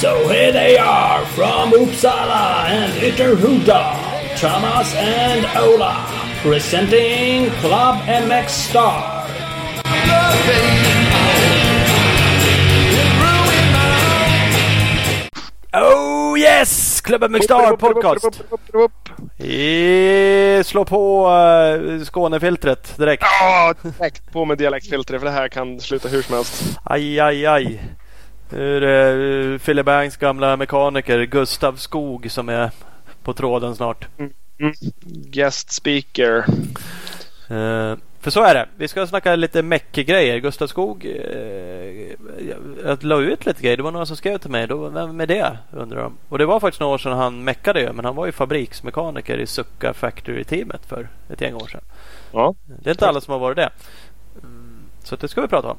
So here they are from Uppsala and Ytterhuda, Thomas and Ola, presenting Club MX Star. Oh yes! Club MX Star podcast. I, slå på uh, Skånefiltret direkt. Ja, direkt på med dialektfiltret för det här kan sluta hur som helst. Aj, aj, aj. Nu är det uh, Philip Bangs gamla mekaniker Gustav Skog som är på tråden snart. Mm. Guest speaker. Uh, för så är det. Vi ska snacka lite meck-grejer. Gustav Skog eh, jag la ut lite grejer. Det var några som skrev till mig. Då, vem är det? Undrar de. Och det var faktiskt några år sedan han meckade ju. Men han var ju fabriksmekaniker i Succa Factory-teamet för ett gäng år sedan. Ja. Det är inte alla som har varit det. Mm, så det ska vi prata om.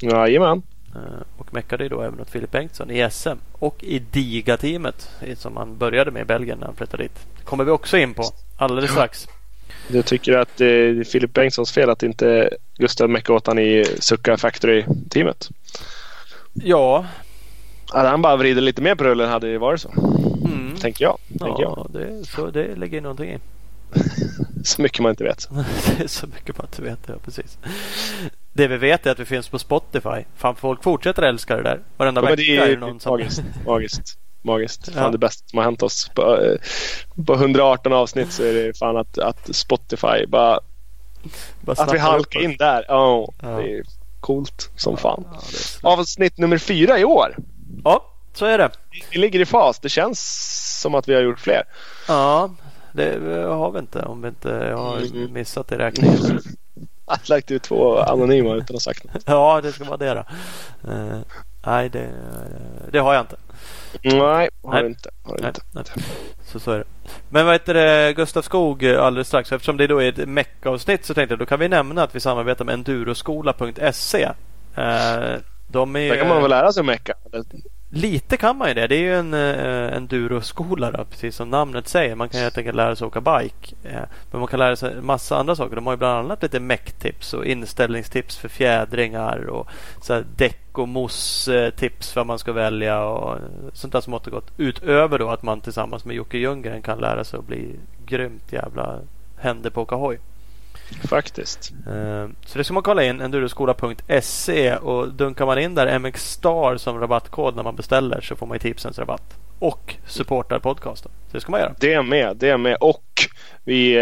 Jajamän. Eh, och meckade ju då även åt Filip Bengtsson i SM och i Diga-teamet som han började med i Belgien när han flyttade dit. Det kommer vi också in på alldeles strax. Du tycker att det är Filip Bengtssons fel att inte Gustav meckade åt han i Succa Factory-teamet? Ja. Hade han bara vridit lite mer på rullen hade det varit så. Mm. Tänker jag. Tänker ja, jag. Det, så det ligger någonting i. så mycket man inte vet. det är så mycket man inte vet. Ja, precis. Det vi vet är att vi finns på Spotify. Fan, folk fortsätter älska det där. Varenda ja, vecka är det någon som... magiskt. magiskt. Magiskt. Ja. Fan det bästa som har hänt oss. På, eh, på 118 avsnitt så är det fan att, att Spotify bara... Bara att vi halkar in där. Oh, Ja. Det är coolt som fan. Ja, Avsnitt nummer fyra i år. ja, så är det. Vi ligger i fas. Det känns som att vi har gjort fler. Ja, det har vi inte om vi inte har Mm. missat i räkningen. Har lagt ut två anonyma utan att ha sagt något. Ja, det ska vara det då. Eh, nej, det, det har jag inte. Nej, har Nej. inte. Har Nej, inte. nej. Så, så är det. Men vad heter det, Gustav Skog eh, alldeles strax. Eftersom det då är ett meck-avsnitt så tänkte jag då kan vi nämna att vi samarbetar med enduroskola.se. Eh, de är Där kan man väl lära sig mecka? Lite kan man ju det. Det är ju en eh, enduroskola då, precis som namnet säger. Man kan helt enkelt lära sig åka bike. Eh, men man kan lära sig en massa andra saker. De har ju bland annat lite mecktips och inställningstips för fjädringar och så här däck och mos-tips eh, för vad man ska välja och sånt där smått och gott. Utöver då att man tillsammans med Jocke Ljunggren kan lära sig att bli grymt jävla händer på att åka hoj. Faktiskt. Eh, Så det ska man kolla in, enduroskola.se och dunkar man in där MX Star som rabattkod när man beställer så får man ju tipsens rabatt. Och supportar podcasten. Så det ska man göra. Det med. Det med. Och vi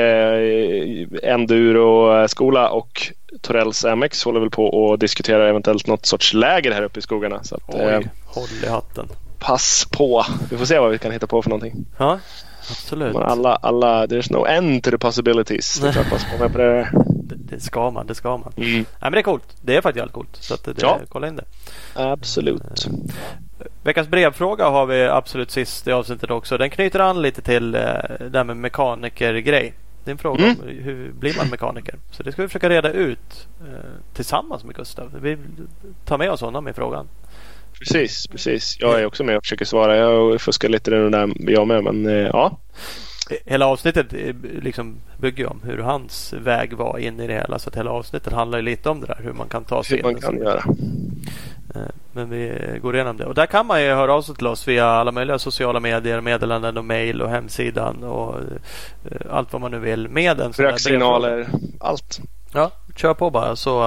eh, Enduro-skola och Torells MX håller väl på och diskuterar eventuellt något sorts läger här uppe i skogarna. Så att, eh, Oj, håll i hatten. pass på. Vi får se vad vi kan hitta på för någonting. Ja, absolut. Men alla, alla, there's no end to the possibilities. Det är klart man ska med på det. Det, det ska man, det ska man. Mm. Nej men det är coolt. Det är faktiskt jävligt coolt. Så att det, Ja. kolla in det. Absolut. Veckans brevfråga har vi absolut sist i avsnittet också. Den knyter an lite till eh, det här med mekanikergrej. Det är en fråga Mm. om hur blir man mekaniker. Så det ska vi försöka reda ut eh, tillsammans med Gustav. Vi tar med oss honom i frågan. Precis, precis. Jag är också med och försöker svara. Jag fuskar lite den där jag med. Men eh, ja, Hela avsnittet eh, liksom bygger om hur hans väg var in i det hela. Så att hela avsnittet handlar ju lite om det där. Hur man kan ta sig hur in. man kan göra. Eh, Men vi går igenom det. Och där kan man ju höra av sig till oss via alla möjliga sociala medier, meddelanden och mejl och hemsidan och allt vad man nu vill med en sån. Röksignaler, allt. Ja, kör på bara så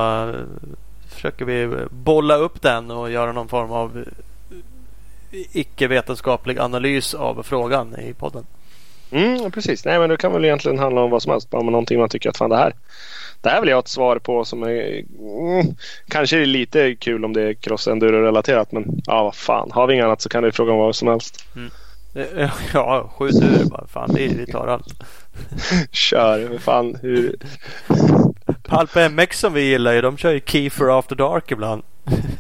försöker vi bolla upp den och göra någon form av icke-vetenskaplig analys av frågan i podden. Mm, precis. Nej, men det kan väl egentligen handla om vad som helst. Bara om någonting man tycker att fan det här. Det här vill jag ha ett svar på som är mm, kanske är lite kul om det är cross relaterat. Men ja, vad fan. Har vi inget annat så kan du fråga om vad som helst. Eh, Ja, skjut ur bara. Fan, vi, vi tar allt. Kör. Fan hur. Palp MX som vi gillar ju, de kör ju Kiefer After Dark ibland.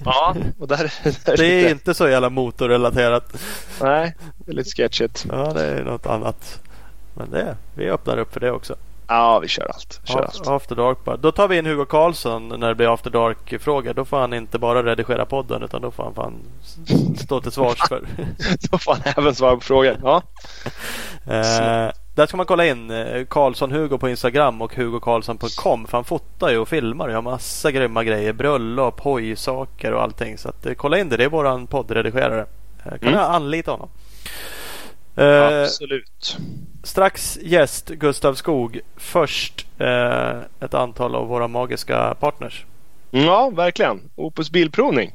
Ja, och där, där Det är lite- inte så jävla motorrelaterat. Nej, det är lite sketchigt. Ja, det är något annat. Men det, vi öppnar upp för det också. Ja, vi kör allt. Kör Ja, allt. After Dark bara. Då tar vi in Hugo Karlsson när det blir After Dark-frågor. Då får han inte bara redigera podden utan då får han fan stå till svars för. Då får han även svara på frågor. Ja, eh, där ska man kolla in eh, Karlsson Hugo på Instagram och hugokarlsson.com. För han fotar ju och filmar och har massa grymma grejer. Bröllop, hojsaker och allting. Så att, eh, kolla in det. Det är våran poddredigerare. Eh, kan Mm. jag anlita honom. Eh, Absolut. strax gäst Gustav Skog. Först eh, ett antal av våra magiska partners. Ja, verkligen. Opus Bilprovning.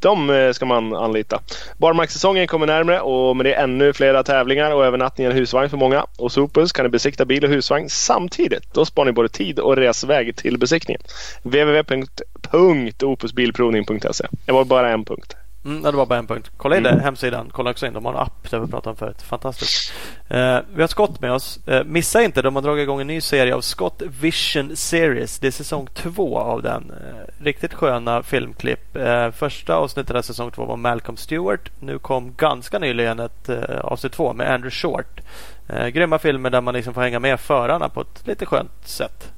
De eh, ska man anlita. Barmarkssäsongen kommer närmare och med det ännu flera tävlingar och övernattningar i husvagn för många. Och hos Opus kan du besikta bil och husvagn samtidigt. Då sparar ni både tid och resväg till besiktningen. www.opusbilprovning.se Det var bara en punkt. Mm, det var bara en punkt. Kolla in det, Mm. hemsidan. Kolla också in. De har en app där vi pratade om förut. Fantastiskt. Eh, vi har Scott med oss. Eh, missa inte, de har dragit igång en ny serie av Scott Vision Series. Det är säsong två av den. Eh, riktigt sköna filmklipp. Eh, första avsnittet av säsong två var Malcolm Stewart. Nu kom ganska nyligen ett eh, avsnitt två med Andrew Short. Eh, grymma filmer där man liksom får hänga med förarna på ett lite skönt sätt.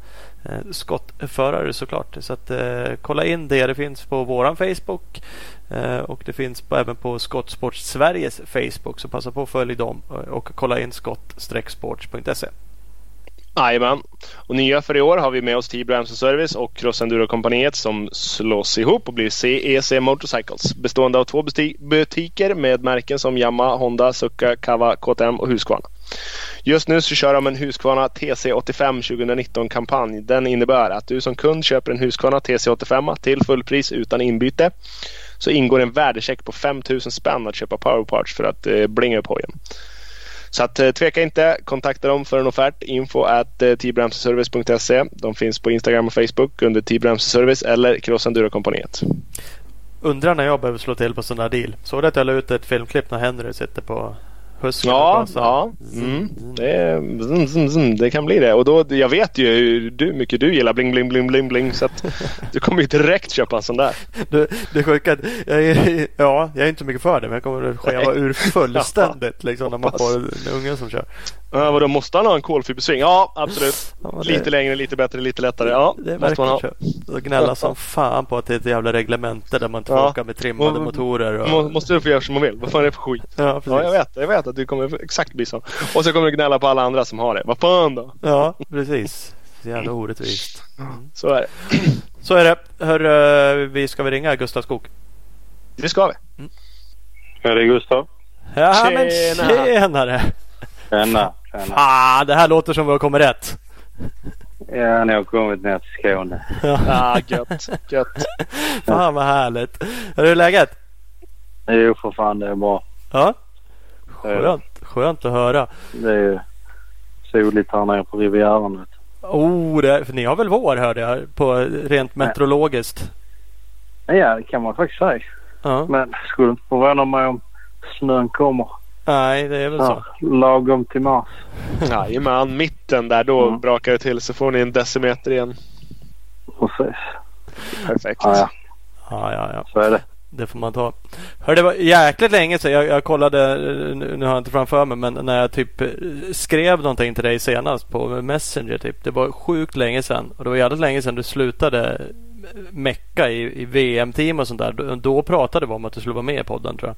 Eh, skottförare såklart. Så att, eh, kolla in det. Det finns på våran Facebook. Eh, och det finns på, även på Skottsport Sveriges Facebook. Så passa på att följa dem eh, och kolla in skott-sports.se. Jajamän. Och nya för i år har vi med oss Tibro MC Service och Cross Enduro-kompaniet som slås ihop och blir CEC Motorcycles. Bestående av två butiker med märken som Yamaha, Honda, Succa, Kawa, KTM och Husqvarna. Just nu så kör de en Husqvarna TC85 2019-kampanj. Den innebär att du som kund köper en Husqvarna TC85 till fullpris utan inbyte. Så ingår en värdecheck på 5000 spänn att köpa powerparts för att eh, blinga upp hojen. Så att, eh, tveka inte. Kontakta dem för en offert. Info at eh, tbramseservice.se. De finns på Instagram och Facebook under tbramseservice eller Cross Enduro-kompaniet. Undrar när jag behöver slå till på sådana deal. Såg du att jag la ut ett filmklipp när Henry sitter på Husqvarna? Ja, ja. Mm. Det, är, mm, mm, mm, det kan bli det. Och då, jag vet ju hur du, mycket du gillar bling, bling, bling, bling, bling. Så att du kommer ju direkt köpa en sån där. Du, det sjuka, jag är, ja, jag är inte så mycket för det men jag kommer att skeva ur fullständigt liksom, när man får en unge som kör. Ja, vadå, måste han ha en kolfibersving? Ja, absolut. Ja, det- Lite längre, lite bättre, lite lättare. Ja, Det är måste man ha. Och gnälla som fan på att det är ett jävla reglemente där man inte får Ja. åka med trimmade Och- motorer. Och, Må, måste du få göra som man vill. Vad fan är det för skit? ja, precis. Ja, jag vet. Jag vet att du kommer exakt bli så. Och så kommer du gnälla på alla andra som har det. Vad fan då? Ja, precis. Så jävla orättvist. Så är det. Så är det. Hör, eh, vi ska vi ringa Gustav Skog? Det ska vi. Är det Gustav? Ja, men Tjena. tjenare! Tjena. Ah, det här låter som vi har kommit rätt. Ja, ni har kommit ner till Skåne. Ah, gött. Gött. Fan vad härligt. Hur är läget? Jo, för fan det är bra. Ja. Skönt, skönt att höra. Det är ju soligt här nere på Rivieran. Oh, det, för ni har väl vår hörde jag på rent meteorologiskt. Ja, det kan man faktiskt säga. Ja. Men skulle inte förvåna mig om snön kommer Nej, det är väl så. ja, lagom till mars. Jajamän, mitten där. Då Mm. brakar det till så får ni en decimeter igen. Precis. Perfekt. Ja, ja. Ja, ja, ja. Så är det. Det får man ta. Hör, det var jäkligt länge sedan. Jag, jag kollade, nu nu har jag inte framför mig, men när jag typ eh, skrev någonting till dig senast på Messenger. Typ. Det var sjukt länge sedan. Och det var jävligt länge sedan du slutade mecka i, i VM-team och sånt där. Då, då pratade vi om att du skulle vara med i podden tror jag.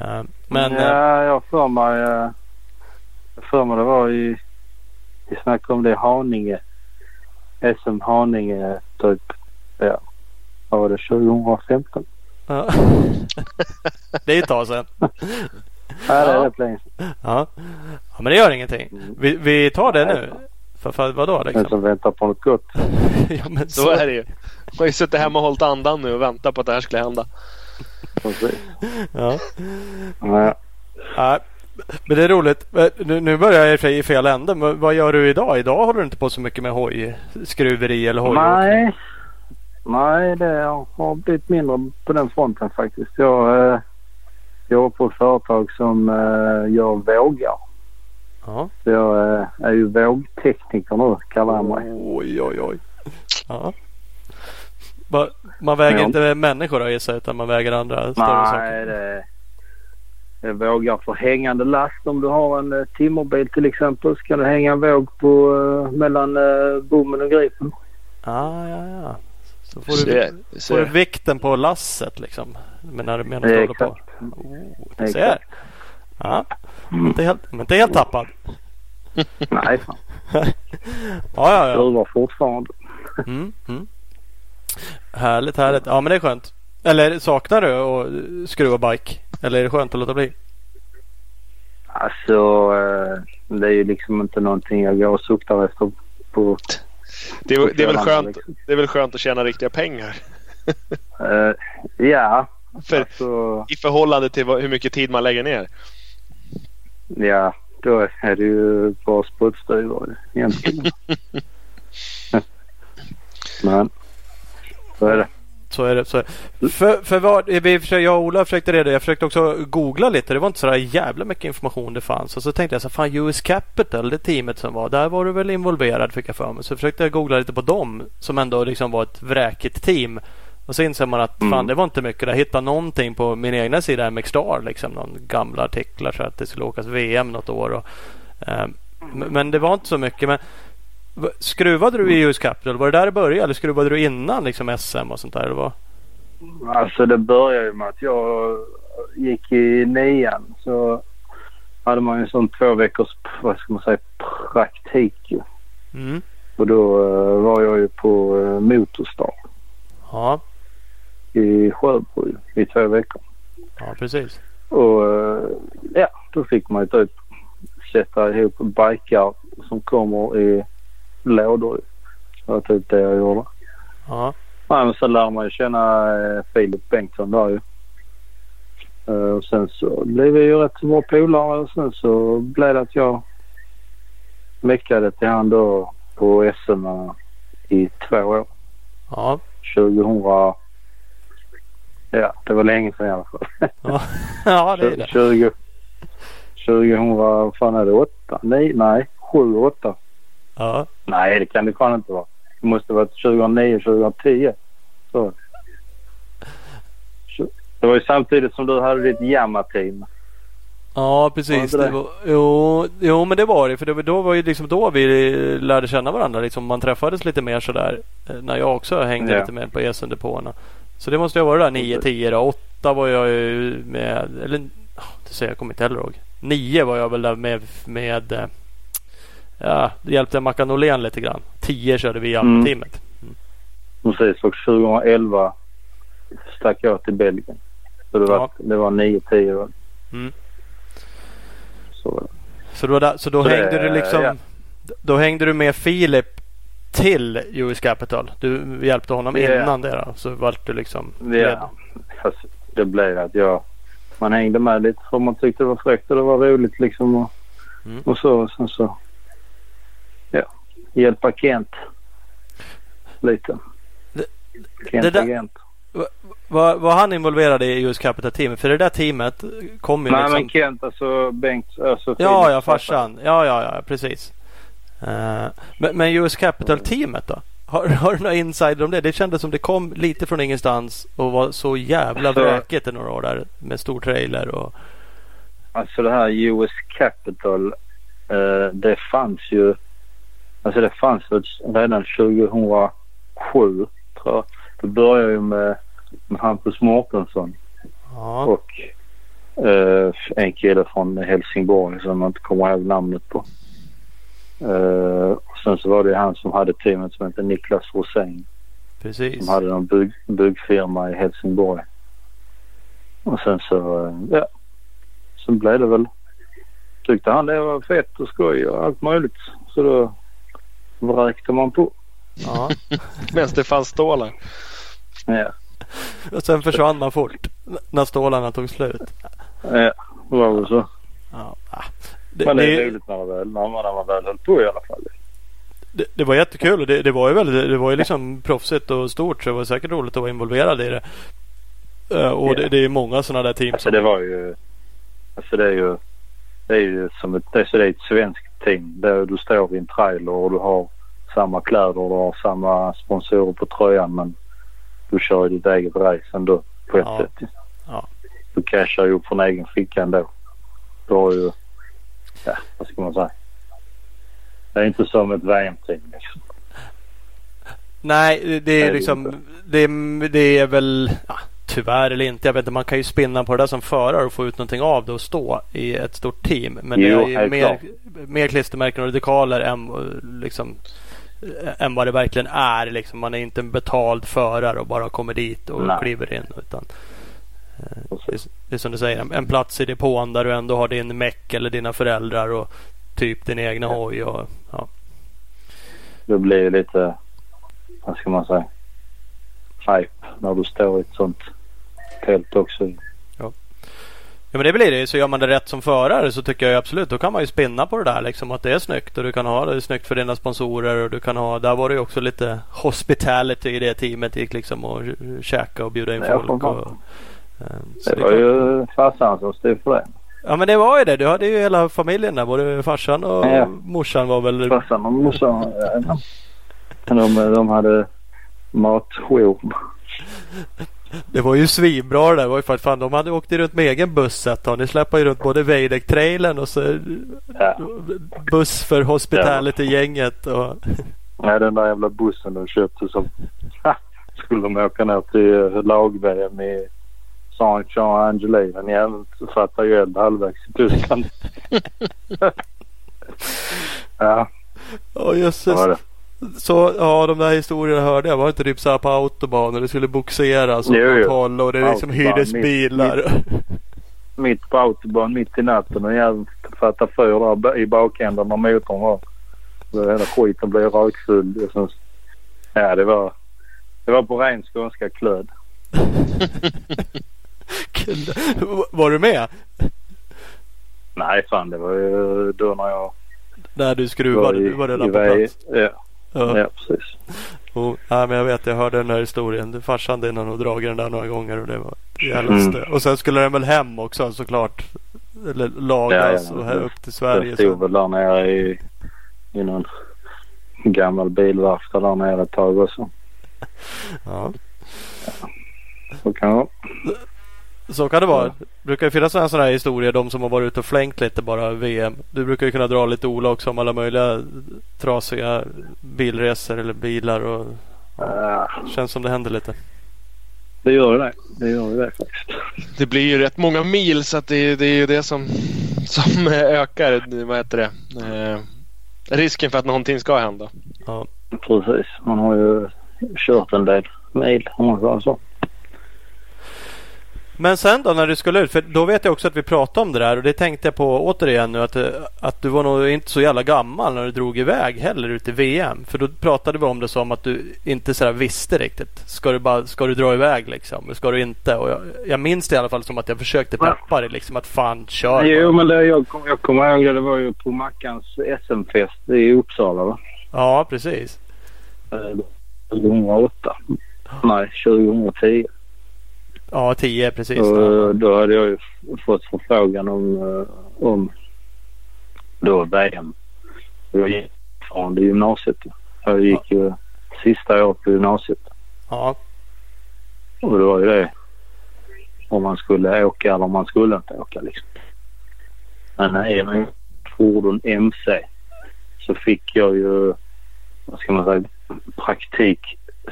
Eh, Men eh, ja, jag har för mig, eh, jag för mig det var i, vi snackade om det i Haninge. SM Haninge typ, ja, vad var det, 2015? ja. det är ett tag sedan. Ja, det är rätt länge sedan. Ja. ja, men det gör ingenting. Vi, vi tar det nu. För, för vadå Den liksom? som väntar på något gott. ja, men Så är det ju. Man har ju suttit hemma och hållit andan nu och väntat på att det här skulle hända. Precis. Ja. Ja. Ja, men det är roligt. Nu, börjar jag i fel ände. Men vad gör du idag? Idag håller du inte på så mycket med hojskruveri eller hojåkning? Nej. Nej, det har blivit mindre på den fronten faktiskt. Jag eh, jobbar på ett företag som eh, gör vågar. Ja. Så jag eh, är ju vågtekniker nu kallar jag mig. Oj, oj, oj. Ja. Man väger Ja. inte människor då gissar jag, utan man väger andra större Nej, saker. det, det vågar för hängande last. Om du har en eh, timmerbil till exempel så kan du hänga en våg på, eh, mellan eh, bommen och gripen. Ah, ja, ja. Så får Se, du, får du se. vikten på lasset liksom. Men när, du Eh, håller på. Oh, Exakt. ser. Ja. Inte helt, men inte helt tappad. Nej, fan. ja, ja, ja. Skruvar fortfarande. Mm, mm. Härligt, härligt. Ja, men det är skönt. Eller saknar du att skruva bike? Eller är det skönt att låta bli? Alltså, eh, det är ju liksom inte någonting jag går och suktar efter på... Det är, det, är väl skönt, det är väl skönt att tjäna riktiga pengar. Eh, ja, För alltså, i förhållande till hur mycket tid man lägger ner. ja, då är det ju bara spottstyver egentligen. Men, så är det. Så är det. Så är det. För, för vad, vi jag och Ola försökte det. Jag försökte också googla lite. Det var inte så jävla mycket information det fanns. Och så tänkte jag så fan US Capital, det teamet som var. Där var du väl involverad fick jag för mig. Så försökte jag googla lite på dem. Som ändå liksom var ett vräkigt team. Och så inser man att fan Mm. det var inte mycket. Jag hittade någonting på min egna sida MX Star. Liksom, någon gamla artiklar så att det skulle åkas VM något år. Och, eh, men- det var inte så mycket. Men Skruvade du i US Capital? Var det där det började? Eller skruvade du innan liksom SM och sånt där? Eller vad? Alltså det började ju med att jag gick i nian. Så hade man en sån två veckors, vad ska man säga, praktik. Mm. Och då eh, var jag ju på uh, Motorstar Ja, i Sjöbo ju, i två veckor. ja precis. Och eh, ja, då fick man ju typ sätta ihop bikar som kommer i lådor. Det var typ det jag gjorde. Ja, Ja, men sen lär man ju känna eh, Filip Bengtsson där ju. Eh, och sen så blev vi ju rätt bra polare och sen så blev det att jag meckade till han då på SM i två år. ja, 2000... Ja, det var länge sedan i alla fall. ja, ja det är det. 20... 2000... Vad fan är det? 8? Nej, nej. 7, 8. Ja, Nej, det kan det fan inte vara. Det måste vara 2009, 2010. Så. Det var ju samtidigt som du hade ditt Yamaha-team. ja Var precis. inte Det det? var, jo, jo, men det var det. För det var, då var ju liksom då vi lärde känna varandra. Liksom man träffades lite mer sådär. eh, När jag också hängde Ja. lite mer på Esendepåerna. Så det måste ju ha varit där 9, 10 då. 8 var jag ju med. Eller det säger jag kommer inte heller ihåg. 9 var jag väl där med. med eh, ja, det hjälpte Mackan Åhlén lite grann. 10 körde vi i Mm. teamet. Precis. Och 2011 stack jag till Belgien. Så det var, Ja. det var 9-10. va? Mm. Så. Så då, så då Så det- hängde du liksom ja. Då hängde du med Filip till US Capital. Du hjälpte honom Ja. innan det då. Så vart du liksom Ja. Det blev att jag... Man hängde med lite för man tyckte det var fräckt och det var roligt liksom. Och, Mm. och så. Och sen så... Hjälpa Kent. Lite. Det- Kent det där-. Var, var han involverad i US Capital-teamet? För det där teamet kom ju Nej liksom... men Kent alltså Bengt. Alltså Ja, ja, farsan. Ja, ja, ja, precis. Eh, men, men US Capital-teamet då? Har, har du några insider om det? Det kändes som det kom lite från ingenstans och var så jävla Alltså- vräkigt i några år där med stor trailer och... Alltså det här US Capital. Eh, det fanns ju. Alltså det fanns väl redan 2007 tror jag. Det började ju med, med Hampus Mårtensson Ja, och eh, en kille från Helsingborg som jag inte kommer ihåg namnet på. Eh, och sen så var det han som hade teamet som hette Niklas Rosén. precis. Som hade någon bygg, byggfirma i Helsingborg. Och sen så, eh, ja. Sen blev det väl, tyckte han det var fett och skoj och allt möjligt. Så då vräkte man på. Ja. Medan det fanns stålar. Ja, Och sen försvann man fort när stålarna tog slut. ja det var väl så. Ja. Det, Men det är det, roligt när, det väl, när, man, när man väl höll på i alla fall. det, det var jättekul och det, det var ju väldigt, det var ju liksom proffsigt och stort så det var säkert roligt att vara involverad i det. Eh, och det, det är många sådana där team Alltså som... det var ju, alltså det är ju, det är ju som ett, det är, så det är ett svenskt team. Där du står i en trailer och du har samma kläder och du har samma sponsorer på tröjan men du kör ju ditt eget race ändå på ett Ja. sätt. Ja. Du cashar ju upp från egen ficka ändå. Du har ju, ja vad ska man säga. Det är inte som ett VM-team liksom. Nej, det- det är liksom... Det, det är väl ja, tyvärr eller inte. Jag vet inte, man kan ju spinna på det där som förare och få ut någonting av det och stå i ett stort team. Men Jo, det är ju mer, mer klistermärken och dekaler än, liksom, än vad det verkligen är. Liksom. Man är inte en betald förare och bara kommer dit och Nej. kliver in. Utan, det, Precis. är, det är som du säger, en, plats i depån där du ändå har din meck eller dina föräldrar och typ din egna Ja. hoj. Och, ja. Det blir lite, vad ska man säga, hype när du står i ett sånt tält också. Ja men det blir det ju. Så gör man det rätt som förare så tycker jag absolut. Då kan man ju spinna på det där liksom. Att det är snyggt. Och du kan ha det snyggt för dina sponsorer. Och du kan ha. Där var det ju också lite hospitality i det teamet. Gick liksom och käka och bjuda in Ja, folk. Och, eh, så Det det var klart. ju farsan som stod för det. Ja men det var ju det. Du hade ju hela familjen där. Både farsan och Ja. morsan var väl. Farsan och morsan, ja, de, de hade matshow. Det var ju svinbra det där. Det var ju för att fan de hade åkt runt med egen buss ett tag. Ni släpper ju runt både Veideck-trailern och så Ja. buss för hospitality-gänget. Och, Ja, den där jävla bussen de köpte som skulle de åka ner till eh, lag-VM i Saint-Jean-Angeli. Den jäveln fattade ju eld halvvägs i Tyskland. ja, oh, det jösses. Så ja, de där historierna hörde jag. Var det inte typ så här på autobahn och det skulle boxeras Jo, jo. kontroll och det liksom hyrdes mitt- bilar. Mitt på autobahn mitt i natten och jäveln fattade fyr där i bakänden när motorn var. Så hela skiten blev sen, ja, det var, det var på ren skånska klöd. Var du med? Nej, fan det var ju då när jag När du skruvade? Du var redan på plats. Ja, Ja. ja, precis. Och, ja, men jag vet, jag hörde den här historien. Farsan din har nog dragit den där några gånger och det var jävla Mm. Och sen skulle den väl hem också såklart. Eller lagas Ja, ja, och här det- upp till Sverige. Jag stod väl där nere i, i någon gammal bilverkstad där nere ett tag också. Ja. Så kan jag. Så kan det vara. Ja. Det brukar ju finnas sådana här historier. De som har varit ute och flängt lite bara VM. Du brukar ju kunna dra lite Ola också om alla möjliga trasiga bilresor eller bilar. Och, ja, känns som det händer lite. det gör det. Det gör det faktiskt. Det blir ju rätt många mil så att det, det är ju det som, som ökar vad heter det? Eh, risken för att någonting ska hända. Ja. Precis. Man har ju kört en del mil om man säger så. Men sen då när du skulle ut. För då vet jag också att vi pratade om det där. Och det tänkte jag på återigen nu. Att, eh, att du var nog inte så jävla gammal när du drog iväg heller ut i VM. För då pratade vi om det som att du inte sådär visste riktigt. Ska du, bara, ska du dra iväg liksom? Ska du inte? Och jag, jag minns det i alla fall som att jag försökte peppa dig liksom. Att fan kör Jo bara. men det, jag, kom- jag kommer ihåg det. Det var ju på Mackans SM-fest i Uppsala va? Ja precis. Eh, 2008. Nej 2010. Ja 10 precis. Och då hade jag ju fått förfrågan om, eh, om då VM. Jag gick från det gymnasiet. Jag gick ju sista året på gymnasiet. Ja. Och det var ju det om man skulle åka eller om man skulle inte åka liksom. Men är man fordon MC så fick jag ju, vad ska man säga, praktik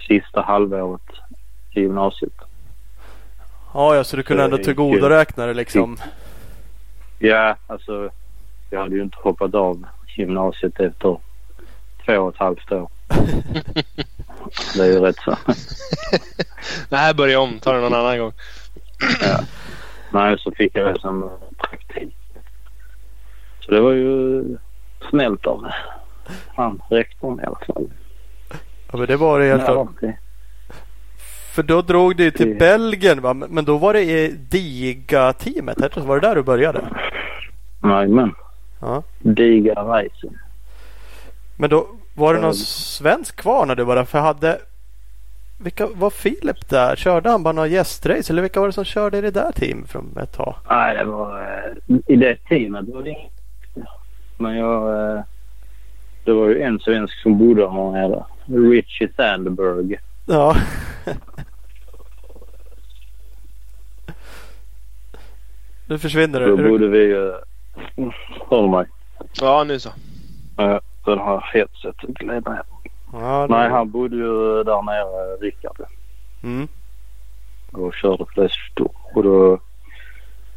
sista halvåret i gymnasiet. Ja, ja så du kunde ändå är tillgodoräkna det liksom. Ja, alltså jag hade ju inte hoppat av gymnasiet efter två och ett halvt år. Det är ju rätt så. Nej, börja om. Ta det någon annan gång. Nej, så fick jag det som praktik. Så det var ju snällt av han rektorn i alla fall. Ja, men det var det helt klart. För då drog du till Belgien va? Men då var det i Diga-teamet. hette? Var det där du började? men Ja. diga racing. Men då var det någon svensk kvar när du var där? För hade... Vilka var Filip där? Körde han bara några gästrace? Eller vilka var det som körde i det där teamet från ett tag? Nej, det var eh, i det teamet var det. Men jag... Eh, det var ju en svensk som bodde här nere. Richie Sandberg. Ja. nu försvinner Då du. bodde vi ju... Hör du mig? Ja, nu så. Ja, den här headsetet gled ner. Ja, det- Nej, han bodde ju där nere, Rickard. Mm. och körde på det då. Och då,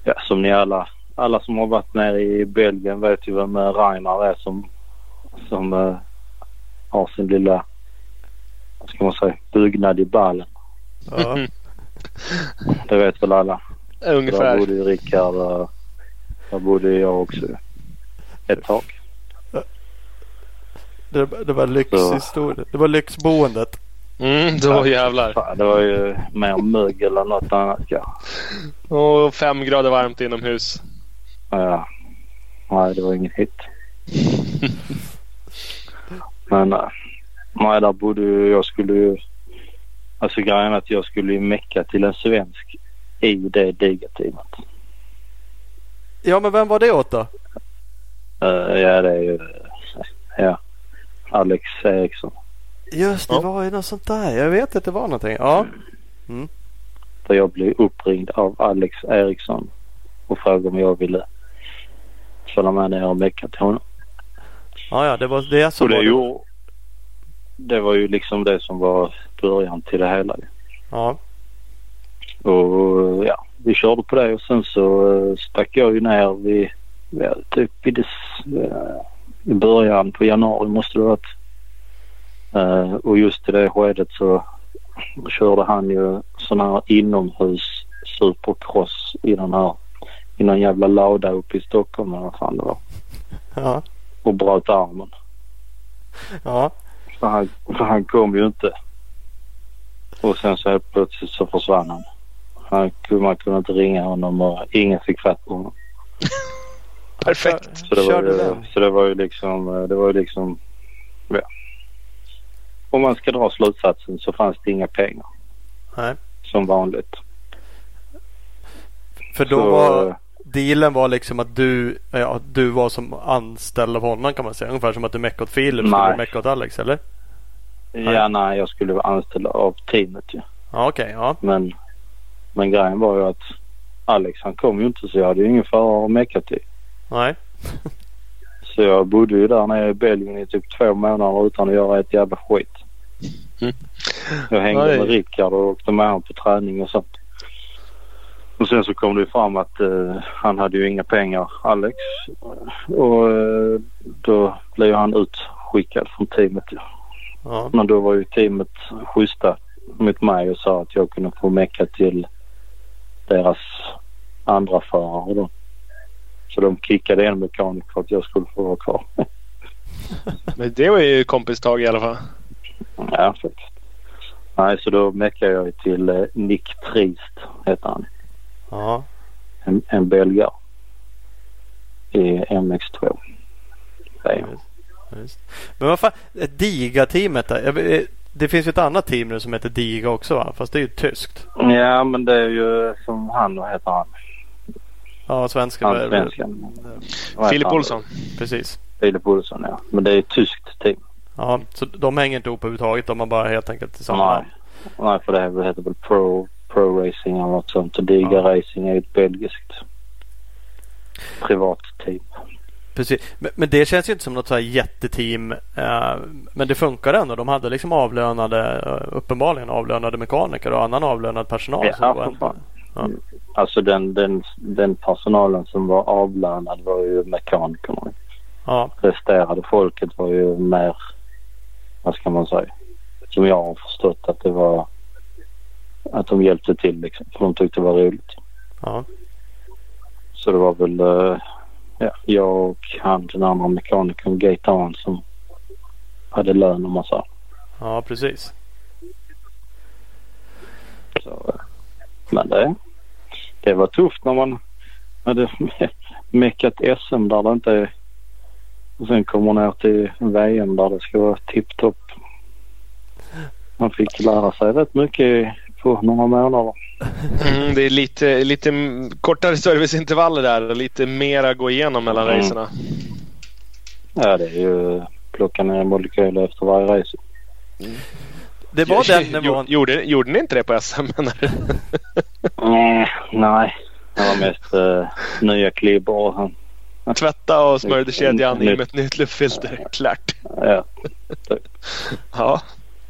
ja som ni alla, alla som har varit nere i Belgien vet ju vem eh, Reinar är som, som uh, har sin lilla, vad ska man säga, byggnad i ballen. Ja. Det vet väl alla. Där Ungefär. bodde ju Rickard och där bodde jag också ett tag. Det, det var lyxhistoria. Det var lyxboendet. Mm, då jävlar. Fan, det var ju mer mögel än något annat. Ja. Och fem grader varmt inomhus. Ja. Nej, det var ingen hit. Men eh, nej, där bodde ju, jag skulle ju, alltså grejen att jag skulle ju mecka till en svensk i det digateamet. Ja men vem var det åt då? Uh, ja, det är ju, ja, Alex Eriksson. Just det Ja. var ju något sånt där. Jag vet att det var någonting. Ja. Där jag blev uppringd av Alex Eriksson och frågade om jag ville följa med ner och mecka till honom. Ja, ja det var det som Och det, var ju, det var ju liksom det som var början till det hela. Ja. Och ja, vi körde på det och sen så eh, stack jag ju ner vid, ja, typ vid det, s- eh, i början på januari måste det varit. Eh, och just i det skedet så körde han ju sån här inomhus supercross i den här i någon jävla lada uppe i Stockholm eller vad fan det var. Ja. Och bröt armen. Ja. Så han, han kom ju inte. Och sen så helt plötsligt så försvann han. Han kunde- man kunde inte ringa honom och ingen fick fatt på honom. Perfekt. Så det, var ju, så det var ju liksom, eh, det var ju liksom, ja. Om man ska dra slutsatsen så fanns det inga pengar Nej. som vanligt. För då så, var dealen var liksom att du, ja, du var som anställd av honom kan man säga. Ungefär som att du meckade åt Filip skulle Nej. du mecka åt Alex eller? Ja, nej, jag skulle vara anställd av teamet ju. Ja okej. ja. Men, men grejen var ju att Alex han kom ju inte så jag hade ju ingen förare att mecka till. Nej. Så jag bodde ju där nere i Belgien i typ två månader utan att göra ett jävla skit. Mm. Jag hängde Oj. med Rickard och åkte med honom på träning och sånt. Och sen så kom det ju fram att eh, han hade ju inga pengar, Alex. Och eh, då blev han utskickad från teamet. Ja. Men då var ju teamet schyssta mot mig och sa att jag kunde få mecka till deras andra förare då. Så de kickade en mekaniker för att jag skulle få vara kvar. Men det var ju kompistag i alla fall. Ja, faktiskt. Nej, så då meckade jag till eh, Nick Trist, heter han. Ja. En, en belgare. I MX2. VM. Just. Men vad fan, Diga-teamet där. Det finns ju ett annat team nu som heter Diga också va? Fast det är ju tyskt. Ja, men det är ju som han, vad heter han? Ja, svenska. Han svensken. Filip? Olsson. Precis. Filip Olsson, ja. Men det är ett tyskt team. Ja, så de hänger inte ihop överhuvudtaget. De har bara helt enkelt tillsammans. Nej. Nej, för det här heter väl Pro, Pro Racing eller något sånt. Och Diga Ja. Racing är ett belgiskt privat team. Precis. Men, det känns ju inte som något så här jätteteam. Eh, men det funkar ändå. De hade liksom avlönade, eh, uppenbarligen avlönade mekaniker och annan avlönad personal. Ja. Ja. Alltså den, den, den personalen som var avlönad var ju mekanikerna. ja, Resterade folket var ju mer, vad ska man säga, som jag har förstått att det var att de hjälpte till liksom. För de tyckte det var roligt. ja, Så det var väl eh, ja, jag och han den andra mekanikern Gaetan som hade lön om man sa. ja, precis. Så, men det, det var tufft när man hade meckat SM där det inte är och sen kommer ner till VM där det ska vara tipptopp. Man fick lära sig rätt mycket på några månader. Mm, det är lite, lite kortare serviceintervaller där och lite mer att gå igenom mellan Mm. racerna. Ja det är ju plocka ner molekyler efter varje race. Det var den nivån. Gjorde, gjorde ni inte det på SM menar du? Mm, nej, det var mest uh, nya klibbor Tvätta och smörjde kedjan i med ett nytt luftfilter. Klart. ja, Ja.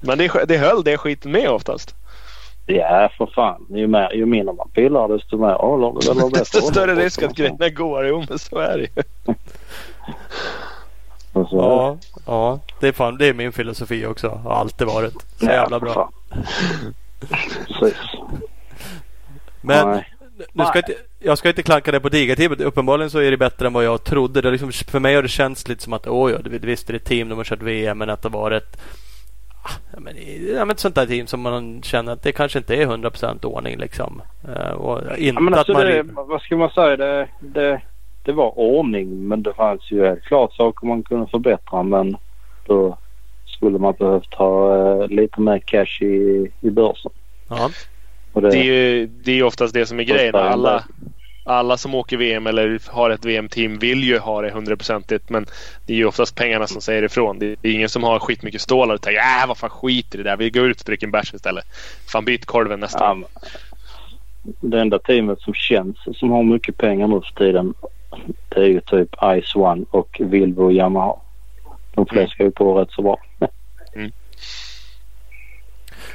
Men det, det höll det skiten med oftast. Ja, för fan. Ju, mer, ju mindre man pillar desto mer håller det väl Desto större risk att grejerna går. Jo, men så är det ju. Ja, ja. Det, är fan, det är min filosofi också. Har alltid varit. Så jävla för bra. fan. Precis. Men Nej. nu ska jag, inte, jag ska inte klanka det på digateamet. Uppenbarligen så är det bättre än vad jag trodde. Det är liksom, för mig har det känts lite som att åh ja, visst är det team, de har kört VM, men att det var ett Ja, men, ja, men ett sånt där team som man känner att det kanske inte är 100% ordning liksom. Eh, och inte Ja, men alltså att man det, vad ska man säga? Det, det, det var ordning men det fanns ju helt klart saker man kunde förbättra men då skulle man behövt ha eh, lite mer cash i, i börsen. Ja. Det, Det är ju det är ju oftast det som är grejen. Alla, alla som åker VM eller har ett VM-team vill ju ha det hundraprocentigt. Men det är ju oftast pengarna som säger ifrån. Det är ingen som har skitmycket stålar och tänker äh, vad fan skit i det där. Vi går ut och dricker en bärs istället. Fan byt korven nästa ja, men det enda teamet som känns som har mycket pengar nu för tiden det är ju typ Ice One och Vilvo och Yamaha. De fläskar ju på rätt så bra. Mm.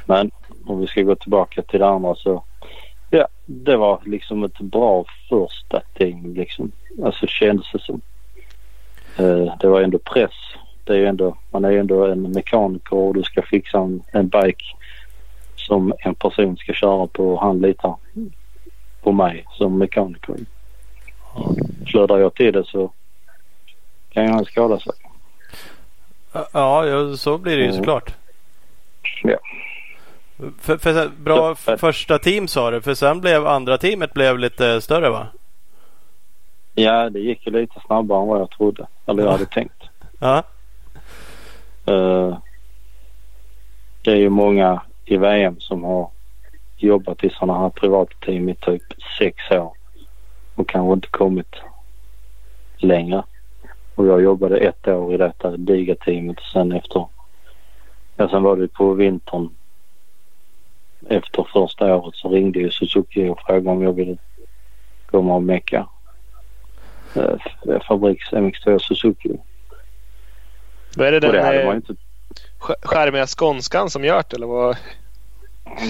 Men om vi ska gå tillbaka till det andra så ja, det var liksom ett bra första team liksom. Alltså kändes det som. Eh, det var ändå press. Det är ju ändå, man är ju ändå en mekaniker och du ska fixa en, en bike som en person ska köra på. Han litar på mig som mekaniker. Flödar jag till det så kan han skada sig. Ja, ja, så blir det ju Mm. såklart. Ja. För, för, bra Så- första team sa du. För sen blev andra teamet blev lite större va? Ja, det gick ju lite snabbare än vad jag trodde. Eller jag hade tänkt. Ja. Eh, det är ju många i VM som har jobbat i sådana här privata team i typ sex år och kanske inte kommit längre. Och jag jobbade ett år i detta diga teamet och sen efter, ja sen var det på vintern efter första året så ringde ju Suzuki och frågade om jag ville komma och mecka eh, Fabriks MX2 Suzuki. Vad är det den det eh, inte skärmiga skånskan som gör det? Eller vad?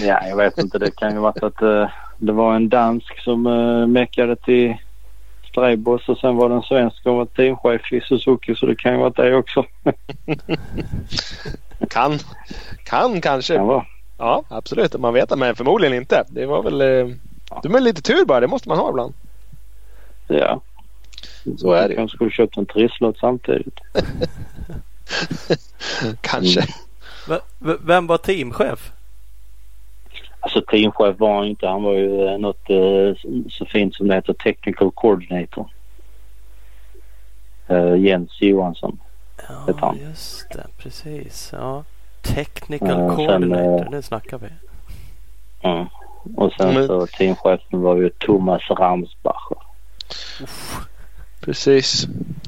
Ja, jag vet inte. Det kan ju varit att eh, det var en dansk som uh, meckade till Strebos och sen var det en svensk som var teamchef i Suzuki så det kan ju vara det också. Kan. Kan kanske. Kan vara. Ja, absolut. Man vet det, men förmodligen inte. Det var väl... Eh, det lite tur bara. Det måste man ha ibland. Ja. Så är det kanske skulle köpt en trisslott samtidigt. Kanske. V- v- vem var teamchef? Alltså teamchef var han inte. Han var ju eh, något eh, så fint som det heter technical coordinator. Jens Johansson. Ja, han. just det. Precis. Ja. Technical Ja, sen, coordinator. eh, Nu snackar vi. Mm. Och sen Men- så teamchefen var ju Thomas Ramsbacher. Precis.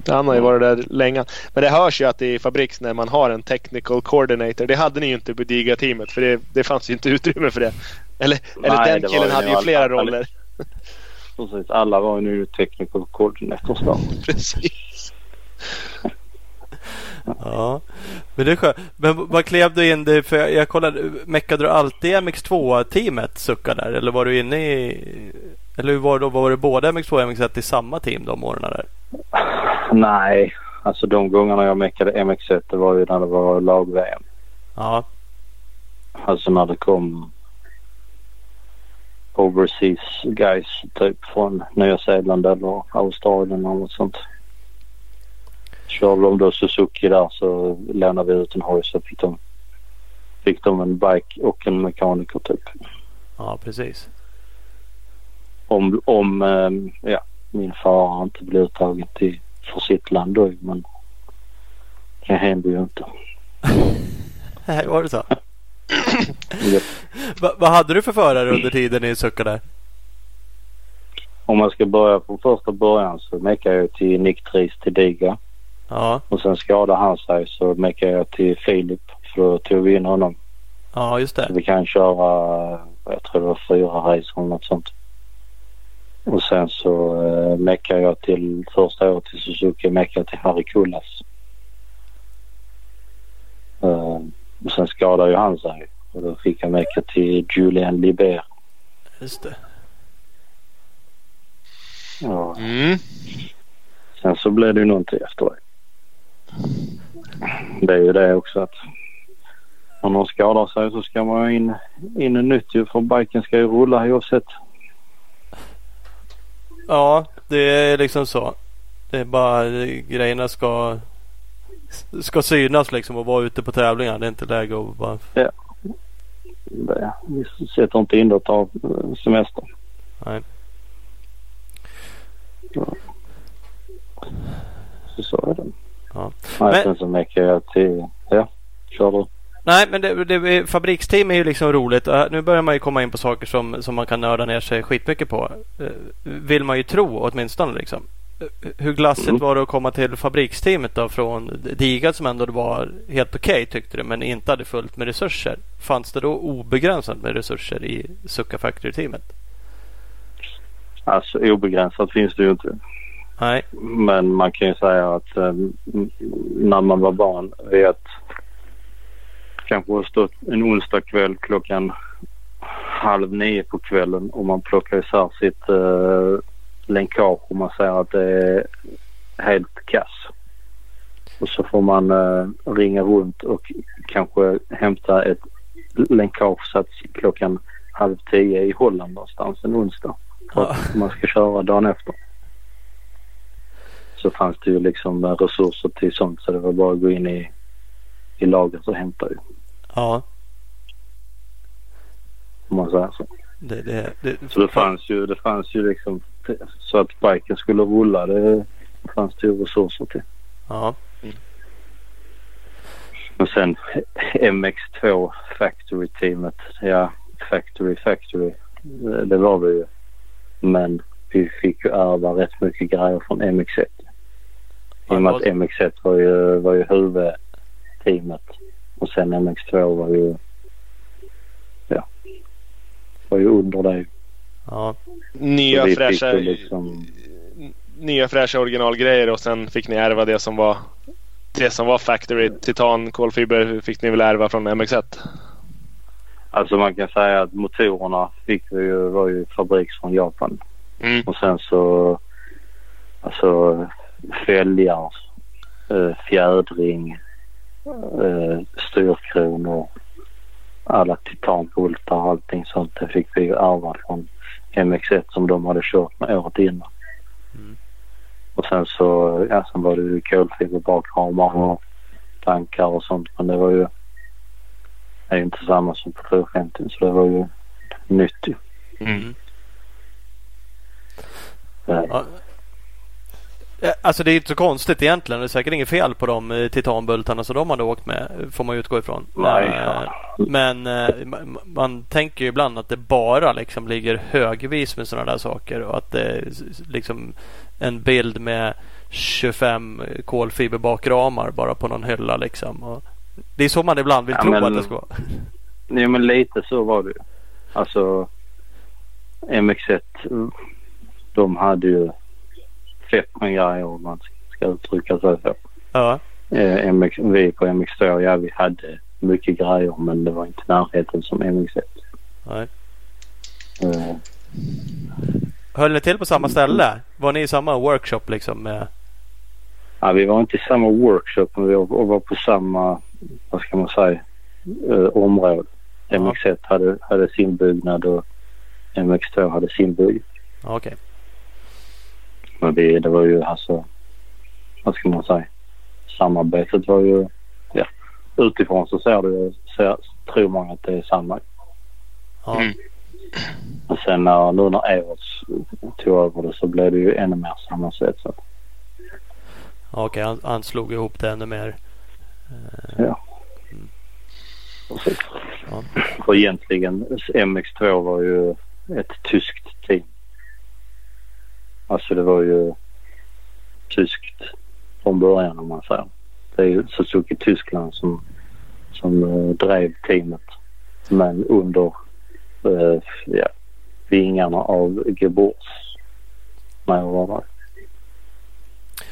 Han har ju varit där länge. Men det hörs ju att det är i Fabriks när man har en technical coordinator. Det hade ni ju inte på Diga-teamet för det, det fanns ju inte utrymme för det. Eller, eller Nej, den det var killen ju hade ju alla- flera alla- roller. Precis. Alla var ju nu technical coordinators då. Precis. Ja. Men det är skönt. Men vad klev du in det? För jag, kollade. Meckade du alltid MX2-teamet sucka där? Eller var du inne i... Eller hur var det, var det båda MX2 och MX1 i samma team de åren där? Nej, alltså de gångerna jag meckade MX1 det var ju när det var lag-VM. Ja. Alltså när det kom overseas guys typ från Nya Zeeland eller Australien eller något sånt. Körde de då Suzuki där så lämnade vi ut en hoj så fick de, fick de en bike och en mekaniker typ. Ja, precis. Om, om ehm, ja, min far inte blir uttagen till för sitt land då men det händer ju inte. Var det så? Japp. Va, vad hade du för förare under tiden i Sucka där? Om man ska börja från första början så meckade jag till Nick Tries till Diga. Ja, Och sen skadade han sig så meckade jag till Filip för då tog vi in honom. ja just Så det. vi kan köra, jag tror det var fyra racer eller något sånt. Och sen så eh, meckade jag till första året till Suzuki meckade jag till Harry Kullas. Eh, och sen skadade ju han sig Och då fick jag meka till Julian Liber. Just det. Ja. Mm. Sen så blev det ju någonting efter det. Det är ju det också att om någon skadar sig så ska man ju in, in i nytt ju för biken ska ju rulla oavsett. Ja, det är liksom så. Det är bara grejerna ska ska synas liksom och vara ute på tävlingar. Det är inte läge att bara... Det, vi sätter inte in det eh, semester. Nej. Så, så är det. Ja. Nej, Men- sen så jag till... Ja, kör du. Nej, men det, det, fabriksteam är ju liksom roligt. Nu börjar man ju komma in på saker som, som man kan nörda ner sig skitmycket på. Eh, Vill man ju tro åtminstone. Liksom. Eh, Hur glassigt Mm. var det att komma till fabriksteamet då från Digat som ändå var helt okej tyckte du men inte hade fullt med resurser. Fanns det då obegränsat med resurser i Succa Factory-teamet? Alltså obegränsat finns det ju inte. Nej. Men man kan ju säga att eh, när man var barn att kanske har stått en onsdag kväll klockan halv nio på kvällen och man plockar isär sitt eh, länkage och man säger att det är helt kass. Och så får man eh, ringa runt och kanske hämta ett länkage klockan halv tio i Holland någonstans en onsdag. För att man ska köra dagen efter så fanns det ju liksom eh, resurser till sånt så det var bara att gå in i, i lagret och hämta ju. Ja. Om man säger så. Det, det, det, Så det fanns ju, det fanns ju liksom så att biken skulle rulla det fanns det ju resurser till. Ja. Men sen MX2 Factory-teamet. Ja, Factory Factory. Det, det var vi ju. Men vi fick ju ärva rätt mycket grejer från MX1. I och med att MX1 var ju, var ju huvudteamet. Och sen MX2 var ju... Ja. Var ju under det. Ja. Nya fräscha, liksom... nya fräscha originalgrejer och sen fick ni ärva det som var det som var Factory. Titan, kolfiber fick ni väl ärva från MX1? Alltså man kan säga att motorerna fick vi ju, var ju fabriks från Japan. Mm. Och sen så alltså fälgar, eh, fjädring, eh, styrkronor, alla titanbultar allting sånt. Det fick vi ärva från MX1 som de hade kört med året innan. Mm. Och sen så, ja sen var det ju kolfiberbakramar och tankar och sånt men det var ju det är ju inte samma som på 450 så det var ju nytt ju. Mm. Ja. Eh, Alltså det är inte så konstigt egentligen. Det är säkert inget fel på de eh, titanbultarna som de hade åkt med. Får man utgå ifrån. Nej. Eh, Men eh, ma- man tänker ju ibland att det bara liksom ligger högvis med sådana där saker. Och att det är liksom en bild med 25 kolfiberbakramar bara på någon hylla liksom. Och det är så man ibland vill Ja, tro men- att det ska vara. Nej men lite så var det ju. Alltså MX1 de hade ju grejer om man ska uttrycka sig så. Ja. Eh, MX, vi på MX2, ja vi hade mycket grejer men det var inte närheten som MX1. Nej. Eh, Höll ni till på samma ställe? Var ni i samma workshop liksom? Med... ja, vi var inte i samma workshop men vi var, på samma, vad ska man säga, eh, område. Ja. MX1 hade, hade sin byggnad och MX2 hade sin byggnad. Okej. Men vi, det var ju alltså, vad ska man säga, samarbetet var ju, ja, utifrån så ser det, ser, tror många att det är samma. Ja. Mm. Men sen när, nu när Everts tog över det så blev det ju ännu mer sammansvetsat. Ja, Okej, han, han slog ihop det ännu mer. Ja. Precis. Ja. För egentligen MX2 var ju ett tyskt team. Alltså det var ju tyskt från början om man säger. Det är ju Suzuki Tyskland som, som eh, drev teamet. Men under eh, ja, vingarna av Gebors när jag var där.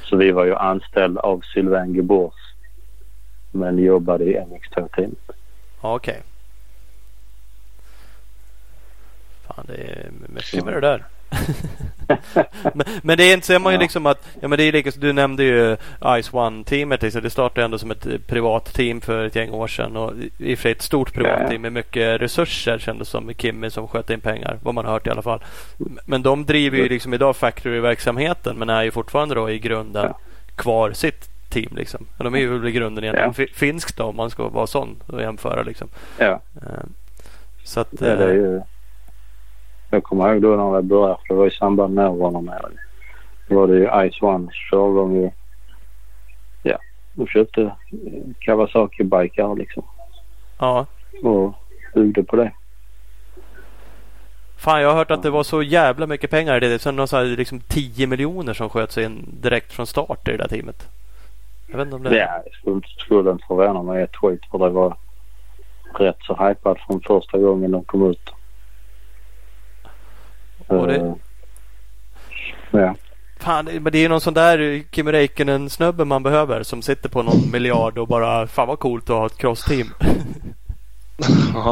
Så vi var ju anställda av Sylvain Gebors men jobbade i MX2-teamet. Ja, Okej. Fan, det är mycket med det där. Men, men det inser man ju Ja. liksom att, ja men det är lika, du nämnde ju Ice One-teamet. Liksom. Det startade ändå som ett eh, privat team för ett gäng år sedan. Och i och för sig ett stort privat Ja, ja. team med mycket resurser kändes som. Kimmy som sköt in pengar. Vad man har hört i alla fall. Men de driver ju liksom idag factory-verksamheten. Men är ju fortfarande då i grunden Ja. kvar sitt team liksom. De är ju väl i grunden egentligen Ja. fi- finskt då om man ska vara sån och jämföra liksom. Ja, Eh, Så att... det, det är eh, ju... Jag kommer ihåg då när jag började, för det var i samband med med Då var det ju Ice One körde de ju... Ja, de köpte Kawasaki-bikar liksom. Ja. Och byggde på det. Fan, jag har hört att det var så jävla mycket pengar i det. Sen någon så här, liksom 10 miljoner som sköts in direkt från start i det där teamet. Jag vet inte om det... Ja, det skulle, skulle inte förvåna mig ett skit för det var rätt så hypat från första gången de kom ut. Och det- Eh, Ja, Fan, det- men det är ju någon sån där Kimi Räikkönen snubbe man behöver som sitter på någon miljard och bara fan vad coolt att ha ett crossteam.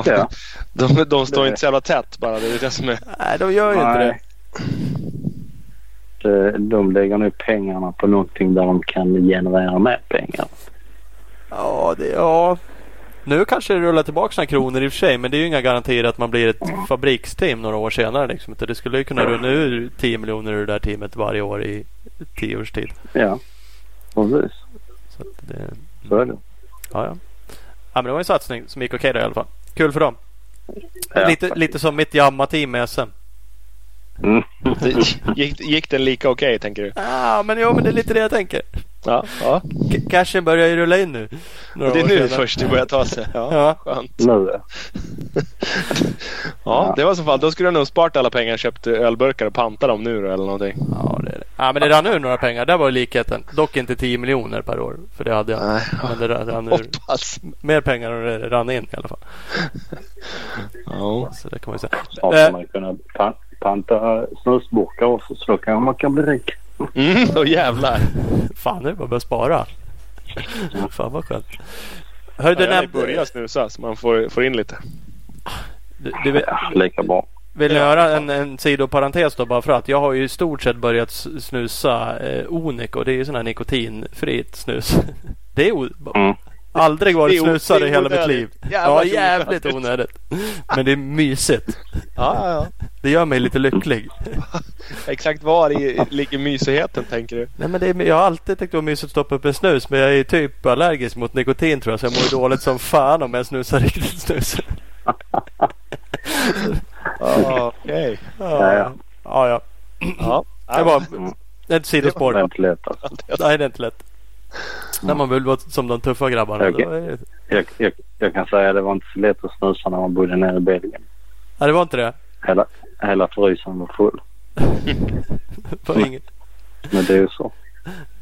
Ja. De, de står Det- inte så jävla tätt bara. Det är det som är... Nej, de gör ju inte det. Nej. Det- De lägger nu pengarna på någonting där de kan generera mer pengar. Ja, det, ja. Nu kanske det rullar tillbaka några kronor i och för sig. Men det är ju inga garantier att man blir ett fabriksteam några år senare. Liksom. Det skulle ju kunna rulla ur 10 miljoner ur det där teamet varje år i 10 års tid. Ja, precis. Så att det, Så är det. ja, ja. ja, men det var en satsning som gick okej då i alla fall. Kul för dem. Ja, lite, faktiskt. lite som mitt jamma-team med SM. Mm. Gick, gick den lika okej tänker du? Ja, men, jo, men det är lite det jag tänker. Ja. ja. Cashen börjar ju rulla in nu. Några Det är nu senare. först det börjar ta sig. Ja. Ja. Skönt. Nu ja. Ja, det var så fall. Då skulle du nog sparat alla pengar och köpt ölburkar och pantat dem nu då, eller någonting. Ja, det är det. Ja, men det rann ur några pengar. Där var likheten. Dock inte 10 miljoner per år. För det hade jag. Nej, Men det rann ur hoppas. mer pengar än det rann in i alla fall. Ja. Så det kan man ju säga. Snart Eh, man kunna pan- panta snusburkar också så då kanske man kan bli rik. Mm, då jävlar. fan, nu bara börja spara. fan vad skönt. Hör, du Jag nämnde, börja snusa så man får, får in lite. du, du, vill, Ja, lika bra. vill ni göra en, en sidoparentes då bara för att jag har ju i stort sett börjat snusa eh, Onic och det är ju sån här nikotinfritt snus. Det är o- Mm. Aldrig varit snusare i hela mitt liv. Jävlar, Ja, jävligt onödigt. onödigt. Men det är mysigt. Ja, ja, ja. Det gör mig lite lycklig. Exakt var i, ligger mysigheten tänker du? Nej, men det är, jag har alltid tyckt det var mysigt att stoppa upp en snus men jag är typ allergisk mot nikotin tror jag så jag mår ju dåligt som fan om jag snusar riktigt snus. Ja, okej. Ja, ja. ja, ja. Ja. Det var ett sidospår. Det är inte lätt alltså. Nej, det är inte lätt. När man vill vara som de tuffa grabbarna. Är det... Jag, jag, jag kan säga att det var inte så lätt att snusa när man bodde nere i Belgien. Nej, det var inte det. Hela, hela frysen var full. Var ingen, Men det är ju så.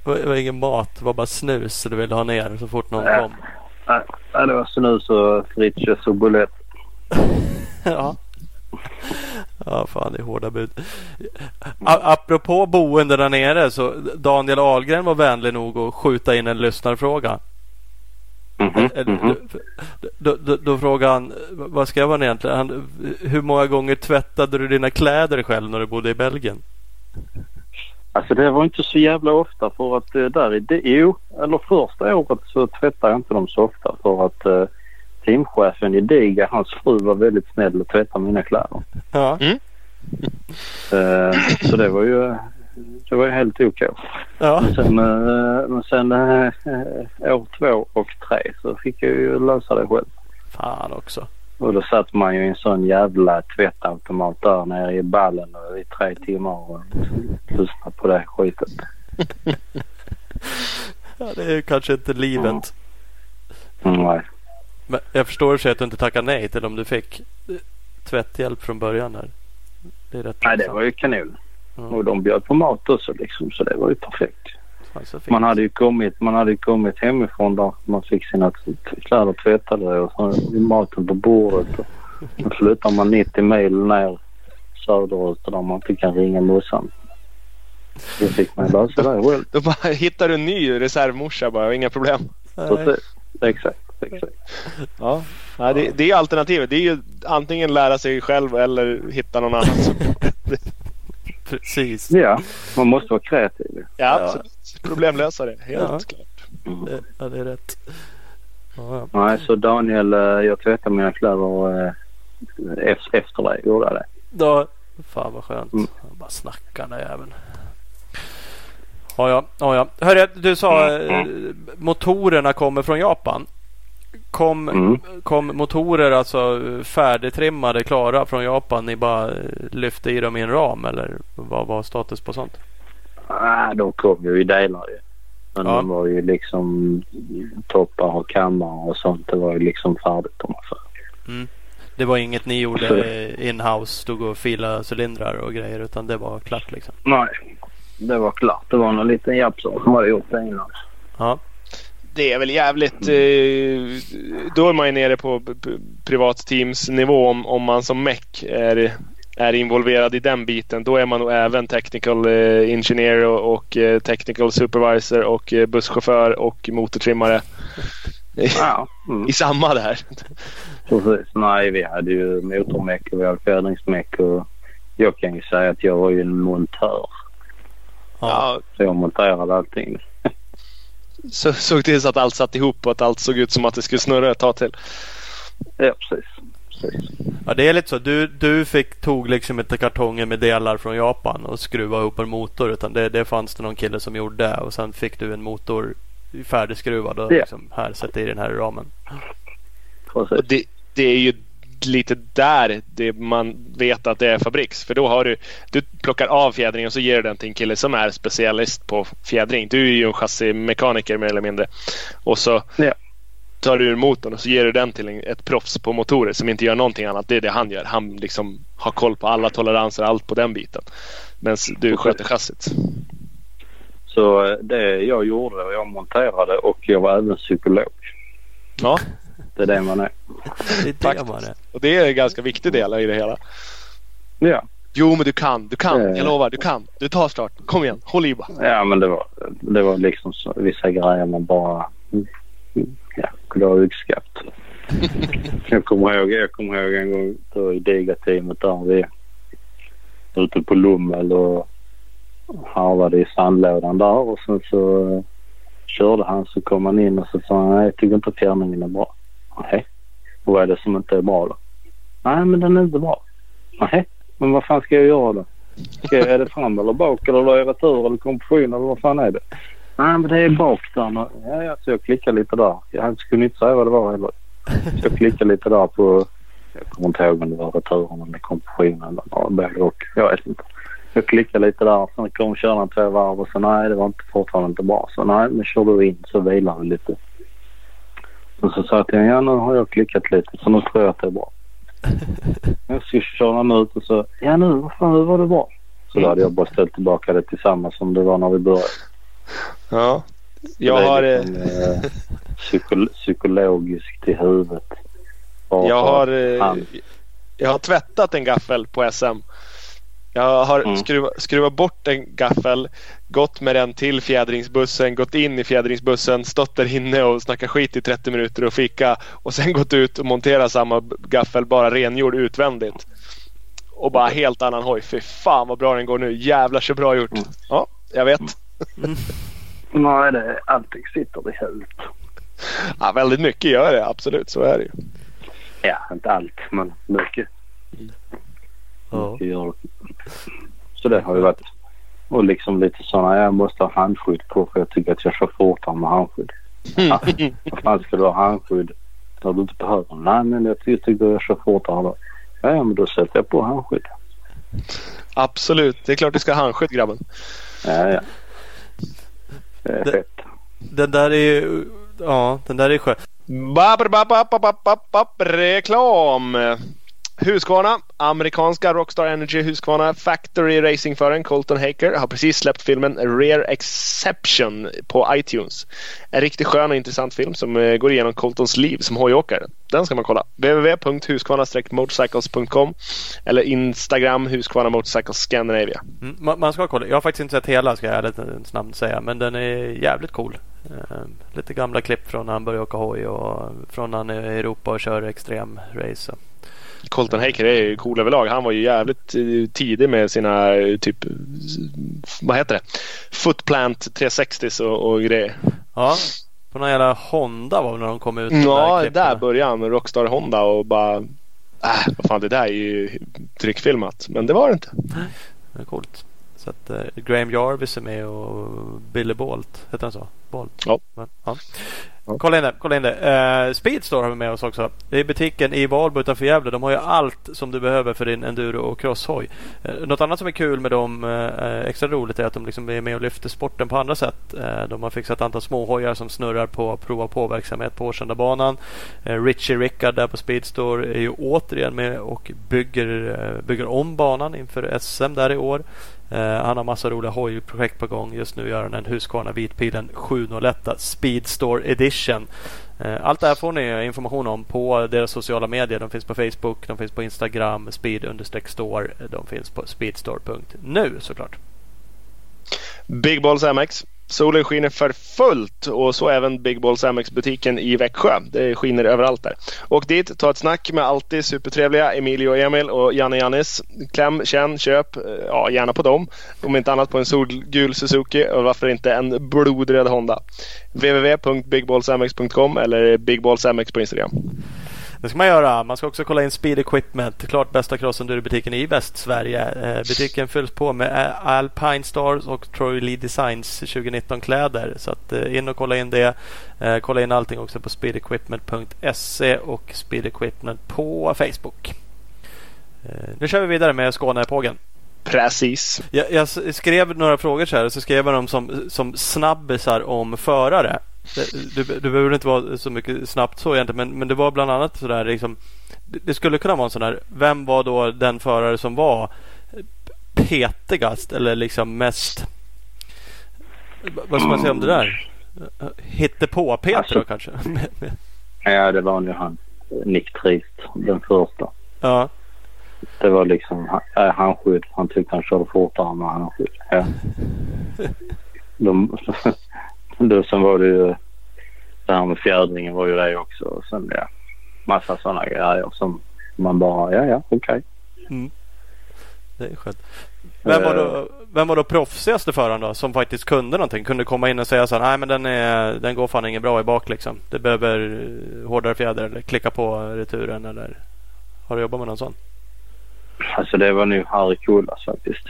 det var ingen mat. Det var bara snus du ville ha ner så fort någon Ja. kom. Nej, nej, det var snus och Fritzes och Boulett. Ja. Ja, fan det är hårda bud. A- apropå boende där nere så Daniel Ahlgren var vänlig nog att skjuta in en lyssnarfråga. Eh, mhm. Då, då, då frågade han, vad skrev han egentligen? Han, hur många gånger tvättade du dina kläder själv när du bodde i Belgien? Alltså det var inte så jävla ofta för att eh, där i det, jo, eller första året så tvättade jag inte dem så ofta för att eh, teamchefen i Diga, hans fru var väldigt snäll och tvättade mina kläder. Ja, Eh, så det var ju det var ju helt okej. ja. Sen, eh, men sen eh, år två och tre så fick jag ju lösa det själv. Fan också. Och då satt man ju i en sån jävla tvättautomat där nere i ballen och i tre timmar och lyssnade på det skitet. Ja, det är kanske inte livet. Mm, nej. Men jag förstår i sig att du inte tackade nej till om du fick eh, tvätthjälp från början. Här. Det är rätt nej, det var ju kanon. Ja. Och de bjöd på mat också liksom så det var ju perfekt. Man hade ju kommit, man hade ju kommit hemifrån där man fick sina kläder tvättade och så maten på bordet. Och då flyttar man 90 mil ner söderut där man inte kan ringa morsan. Då fick man lösa det själv. Då bara hittar du en ny reservmorsa bara, inga problem. Nej. Precis. Exakt. Exakt. Ja. Nej, det, det är alternativet. Det är ju antingen lära sig själv eller hitta någon annan. Precis. Ja, man måste vara kreativ. Ja, absolut. Problemlösare, helt Ja. klart. Det, ja, det är rätt. Ja, ja. Nej, så Daniel, eh, jag tvättade mina kläder eh, ef- efter dig. Gjorde jag det? Då, fan vad skönt. Mm. Bara snackar den där jäveln. Ja, ja, ja, ja. Hörru, du sa eh, motorerna kommer från Japan. Kom, Mm. kom motorer alltså färdigtrimmade, klara från Japan? Ni bara lyfte i dem i en ram eller vad var status på sånt? Ah, de kom ju i delar ju. Men Ja. de var ju liksom toppar och kammare och sånt. Det var ju liksom färdigt om man säger. Det var inget ni gjorde eh, in-house, stod och filade cylindrar och grejer utan det var klart liksom. Nej, det var klart. Det var någon liten japsare som hade gjort det innan. Ja, Det är väl jävligt... Eh, då är man ju nere på privatteamsnivå om, om man som meck är, är involverad i den biten. Då är man nog även technical eh, engineer och, och eh, technical supervisor och eh, busschaufför och motortrimmare Ja, mm. i samma där. precis. Nej, vi hade ju motormeck och vi hade fjädringsmeck och jag kan ju säga att jag var ju en montör. Ja, Så jag monterade allting. Så, såg till så att allt satt ihop och att allt såg ut som att det skulle snurra ett tag till. Ja, precis. precis. Ja det är lite så. Du, du fick, tog liksom inte kartonger med delar från Japan och skruvade ihop en motor. Utan det, det fanns det någon kille som gjorde det. Och sen fick du en motor färdigskruvad. Och Ja. liksom, här, sätt i den här ramen. Och det, det är ju lite där det man vet att det är fabriks. För då har du, du plockar av fjädringen och så ger du den till en kille som är specialist på fjädring. Du är ju en chassimekaniker mer eller mindre. Och så Ja. tar du ur motorn och så ger du den till en, ett proffs på motorer som inte gör någonting annat. Det är det han gör. Han liksom har koll på alla toleranser, allt på den biten. Men du sköter chassit. Så eh, det jag gjorde, och jag monterade och jag var även psykolog. Ja, Det är det man är. Det är det Faktiskt. man är. och det är en ganska viktig del i det hela. Ja, Jo, men du kan. Du kan. Eh. Jag lovar. Du kan. Du tar starten. Kom igen. Håll i bara. ja men det var, det var liksom så, vissa grejer man bara ja, kunde ha uppskatt. jag, kommer ihåg, jag kommer ihåg en gång då i Diga-teamet där vi ute på Lummel och harvade i sandlådan där och sen så eh, körde han så kom han in och så sa han nej jag tycker inte fjärrningen är bra. Nej. Och vad är det som inte är bra då? Nej men den är inte bra. Nej. Men vad fan ska jag göra då? Ska jag, är det fram eller bak eller är det retur eller kompression eller vad fan är det? Nej men det är bak där. Ja, ja, så jag klickar lite där. Jag skulle inte säga vad det var heller. Så jag klickar lite där på, jag kommer inte ihåg om det var returen eller kompressionen eller både och. Jag vet inte. Jag klickar lite där. Sen kom köraren två varv och så nej det var inte, fortfarande inte bra. Så nej men kör du in så vilar vi lite. Och så sa jag till honom, ja nu har jag klickat lite så nu tror jag att det är bra. Jag ska köra den ut och så, ja nu, vad fan, hur var det bra? Så då hade jag bara ställt tillbaka det till samma som det var när vi började. Ja. Jag har... eh, liksom, eh, psyko- psykologiskt i huvudet. Bara Jag har, eh, han- jag har tvättat en gaffel på SM. Jag har Mm. skruvat, skruvat bort en gaffel, gått med den till fjädringsbussen, gått in i fjädringsbussen, stått där inne och snackat skit i 30 minuter och fika och sen gått ut och monterat samma gaffel bara rengjord utvändigt. Och bara helt annan hoj. Fy fan vad bra den går nu. Jävlar så bra gjort. Mm. Ja, jag vet. Nej, det, allting sitter i huvudet. Ja, väldigt mycket gör det. Absolut, så är det ju. Ja, inte allt, men mycket. Ja. mycket gör det. Så det har ju varit. Och liksom lite sådana, jag måste ha handskydd på för jag tycker att jag kör fortare med handskydd. Ja, vad fan ska du ha handskydd när du inte behöver? Nej, men jag ty- tycker jag kör fortare då. Ja, ja, men då sätter jag på handskydd. Absolut. Det är klart du ska ha handskydd grabben. Ja, ja. Det är fett. Den där är ju... Ja, den där är skön. Reklam! Husqvarna, amerikanska Rockstar Energy Husqvarna Factory racingföraren Colton Haker har precis släppt filmen Rare Exception på iTunes. En riktigt skön och intressant film som eh, går igenom Coltons liv som hojåkare. Den ska man kolla. www.husqvarna-motorcycles.com eller Instagram Husqvarna Motorcycles Scandinavia. Mm, man, man ska kolla. Jag har faktiskt inte sett hela ska jag ärligt snabbt säga. Men den är jävligt cool. Ehm, lite gamla klipp från när han började åka hoj och från när han är i Europa och kör extrem race. Colton Haker är ju cool överlag. Han var ju jävligt eh, tidig med sina eh, typ vad heter det? Footplant 360 och, och grejer. Ja, på någon jävla Honda var det när de kom ut. Ja, där, där började han med Rockstar Honda och bara äh, vad fan det där är ju tryckfilmat. Men det var det inte. Det är coolt. Så att, uh, Graham Jarvis är med och Billy Bolt. Heter han så? Bolt? Ja. Men, ja. Kolla in det. Kolla in det. Uh, Speedstore har vi med oss också. Det är butiken i Valbo utanför Gävle. De har ju allt som du behöver för din enduro och crosshoj. Uh, något annat som är kul med dem, uh, extra roligt, är att de liksom är med och lyfter sporten på andra sätt. Uh, de har fixat ett antal småhojar som snurrar på prova på-verksamhet på Årsundabanan. Uh, Richie Rickard där på Speedstore är ju återigen med och bygger, bygger om banan inför SM där i år. Eh, han har massa roliga hojprojekt på gång. Just nu gör han en Husqvarna Vitpilen 701 Speedstore Edition. Eh, allt det här får ni information om på deras sociala medier. De finns på Facebook, de finns på Instagram, speed-store. De finns på speedstore.nu såklart. Big Balls MX Solen skiner för fullt och så även Big Balls MX-butiken i Växjö. Det skiner överallt där. Åk dit, ta ett snack med alltid supertrevliga Emilio och Emil och Janne Jannis. Kläm, känn, köp. Eh, ja, gärna på dem. Om inte annat på en solgul Suzuki och varför inte en blodröd Honda. www.bigballsmx.com eller bigballsmx på Instagram. Det ska man göra. Man ska också kolla in Speed Equipment. Klart bästa crossenduro-butiken i Västsverige. Eh, butiken fylls på med Alpine Stars och Troy Lee Designs 2019-kläder. Så att, eh, in och kolla in det. Eh, kolla in allting också på speedequipment.se och Speed Equipment på Facebook. Nu kör vi vidare med Skånepågen. Precis. Jag, jag, skrev några frågor så här. Så skrev jag dem som, som snabbisar om förare. Du, du behöver inte vara så mycket snabbt så egentligen. Men, men det var bland annat sådär liksom. Det skulle kunna vara en sån där. Vem var då den förare som var petigast eller liksom mest. Vad ska man säga om det där? Hittepå Peter alltså, kanske? ja det var ju han. Nick Trist. Den första. Ja. Det var liksom äh, handskydd. Han tyckte han körde fortare med handskydd. Ja. De, då, sen var det ju det här med fjädringen var ju det också. Och sen ja, massa sådana grejer som man bara, ja ja okej. Okay. Mm. Det är skönt. Vem var, då, eh. vem var då proffsigaste föraren då som faktiskt kunde någonting? Kunde komma in och säga så här, nej men den, är, den går fan inget bra i bak liksom. Det behöver hårdare fjäder eller klicka på returen eller har du jobbat med någon sån? Alltså det var nog Harry Kulas faktiskt.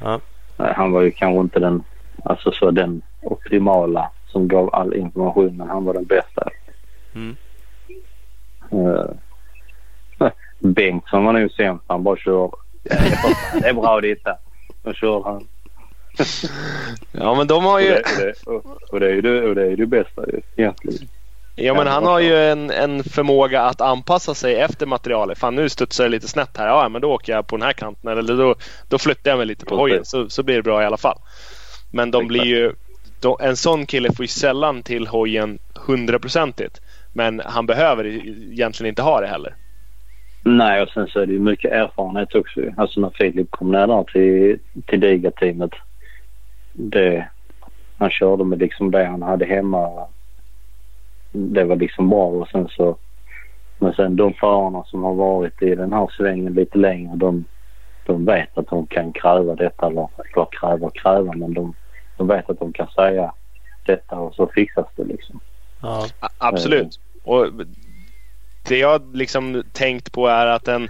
Ja. Han var ju kanske inte den, alltså så den optimala som gav all information men han var den bästa. Mm. Uh, Bengtsson var nog sämst. Han bara körde. det är bra detta. Då körde han. ja men de har ju... Och det, och det, och det är ju det, och det, är det bästa egentligen. Ja men han har ju en, en förmåga att anpassa sig efter materialet. Fan nu studsar det lite snett här. Ja men då åker jag på den här kanten. Eller då, då flyttar jag mig lite på hojen så, så blir det bra i alla fall. Men de blir ju då, en sån kille får ju sällan till hojen hundraprocentigt. Men han behöver egentligen inte ha det heller. Nej, och sen så är det ju mycket erfarenhet också. Alltså när Filip kom ner där till, till Diga-teamet. Det, han körde med liksom det han hade hemma. Det var liksom bra och sen så... Men sen de förarna som har varit i den här svängen lite längre de, de vet att de kan kräva detta. Eller, eller kräva och kräva men de, de vet att de kan säga detta och så fixas det liksom. Ja. Absolut. Och det jag liksom tänkt på är att en,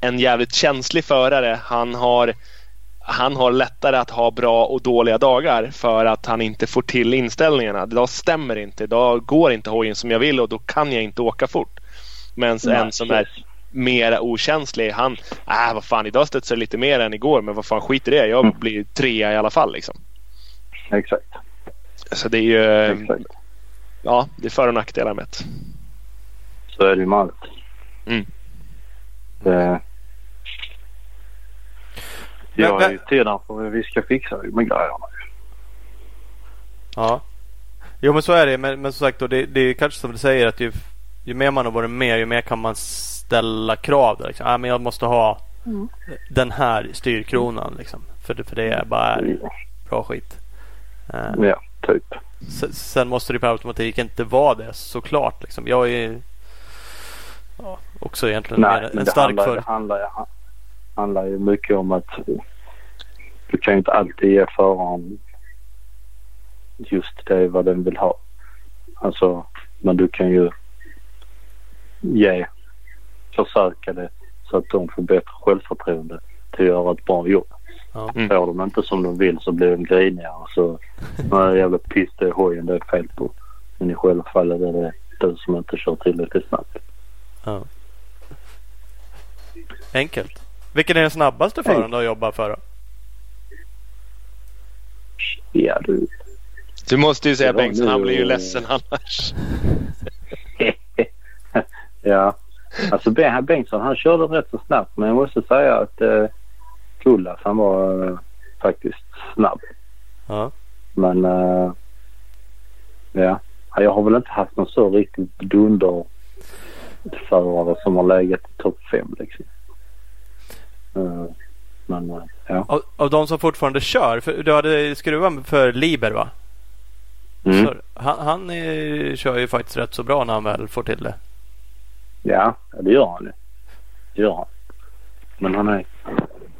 en jävligt känslig förare han har han har lättare att ha bra och dåliga dagar för att han inte får till inställningarna. Idag stämmer inte. Idag går inte hojen som jag vill och då kan jag inte åka fort. Men en som är mera okänslig. Han, äh vad fan idag studsar det lite mer än igår men vad fan skit i det. Jag mm. blir trea i alla fall liksom. Exakt. Så det är ju... Exakt. Ja, det är för och nackdelar med det. Så är det ju med allt. Mm. Det, jag men- är ju där för vi ska fixa med grejerna. Ja. Jo men så är det. Men, men som sagt då, det, det är kanske som du säger att ju, ju mer man har varit med ju mer kan man ställa krav. Där, liksom. ah, men jag måste ha den här styrkronan. Liksom. För, det, för det är bara är bra skit. Eh, Ja, typ. sen, måste det per automatik inte vara det såklart. Liksom. Jag är ja, också egentligen Nej, en stark handlar, för... det handlar, handlar ju mycket om att du kan ju inte alltid ge föraren just det vad den vill ha. Alltså, men du kan ju ge, försöka det så att de får bättre självförtroende till att göra ett bra jobb. Ja. Mm. Får de inte som de vill så blir de griniga och så nej jävla det är hojen det är fel på. Men i själva fallet är det du som inte kör tillräckligt snabbt. Ja. Enkelt. Vilken är den snabbaste föraren du har jobbat för? Då? Ja du, Du måste ju säga Bengtsson. Han blir ju ledsen annars. ja, alltså Ben- Bengtsson han körde rätt så snabbt men jag måste säga att eh, Kullas han var eh, faktiskt snabb. Ja. Men eh, ja, jag har väl inte haft någon så riktigt dunder förare som har legat i topp fem liksom. Eh, men eh, ja. Av, av de som fortfarande kör. För du hade skruvat för Liber va? Mm. Så, han han eh, kör ju faktiskt rätt så bra när han väl får till det. Ja, det gör han ju. Det gör han. Men han är...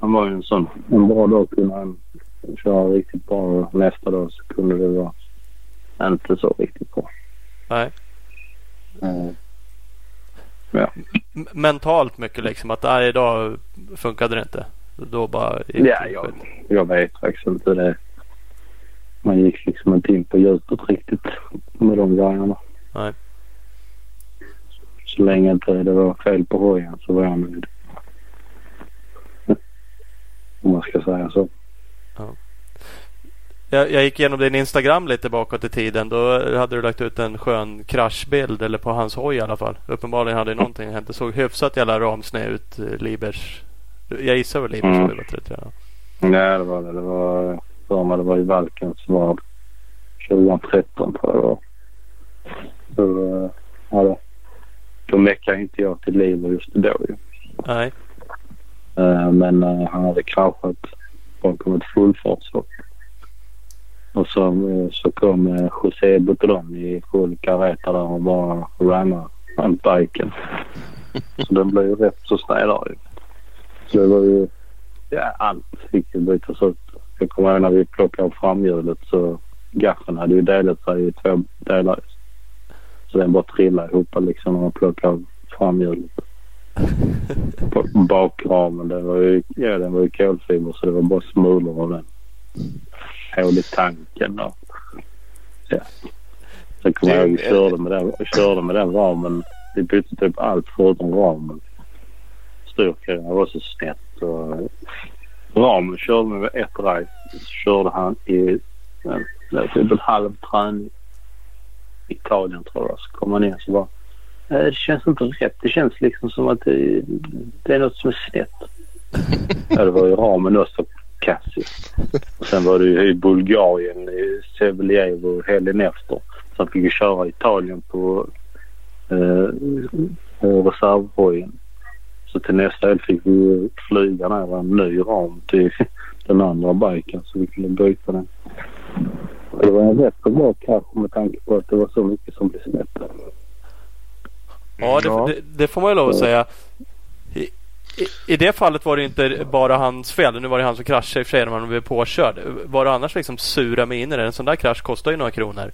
Han var ju en sån... En bra dag kunde han köra riktigt bra och nästa dag så kunde det vara inte så riktigt bra. Nej. Mm. M- mentalt mycket liksom. Att nej, idag funkade det inte. Då bara Ja, jag, jag vet faktiskt inte det. Man gick liksom inte in på djupet riktigt med de grejerna. Nej. Så länge inte det var fel på hojen så var jag nöjd. Om man ska säga så. Jag, jag gick igenom din Instagram lite bakåt i tiden. Då hade du lagt ut en skön kraschbild. Eller på hans hoj i alla fall. Uppenbarligen hade någonting hänt. Det såg hyfsat jävla ramsned ut. eh, Libers. Jag gissar väl Libers Mm. 33. Ja. Nej, det var det. Det var för det var i Valkens var 2013 tror jag det var. Så, eh, ja, då, meckade inte jag till liv just då ju. Nej. Eh, Men eh, han hade kraschat bakom ett fullfartshopp. Och så, eh, så kom José Butolon i full kareta där och bara rammade han biken. Så den blev ju rätt så sned där ju. Så det var ju... Ja, allt fick ju bytas ut. Jag kommer ihåg när vi plockade framhjulet så gaffeln hade ju delat sig i två delar. Så den bara trillade ihop liksom när man plockade framhjulet bakramen. Den var ju, ja, den var ju kolfiber så det var bara smulor av den. Hål i tanken och ja. Sen kommer jag ihåg vi körde med den, körde med den ramen. Vi bytte typ allt förutom ramen. Styrkan var så snett och ramen körde med ett race. Så körde han i ja, typ en halv träning. i Italien tror jag. Så kom han in så bara "Nej, det känns inte rätt. Det känns liksom som att det, det är något som är snett. ja, det var ju ramen också kass ju. Och sen var det ju i Bulgarien, i Sevljevo helgen efter. Han fick ju köra Italien på eh, reservhojen. Så till nästa helg fick vi flyga ner en ny ram till den andra biken så vi kunde byta den. Och Det var en rätt så bra krasch med tanke på att det var så mycket som blev snett. Ja, det, det, det får man ju lov att säga. I, i, I det fallet var det inte bara hans fel. Nu var det han som kraschade i och för sig när man blev påkörd. Var det annars liksom sura det? En sån där krasch kostar ju några kronor.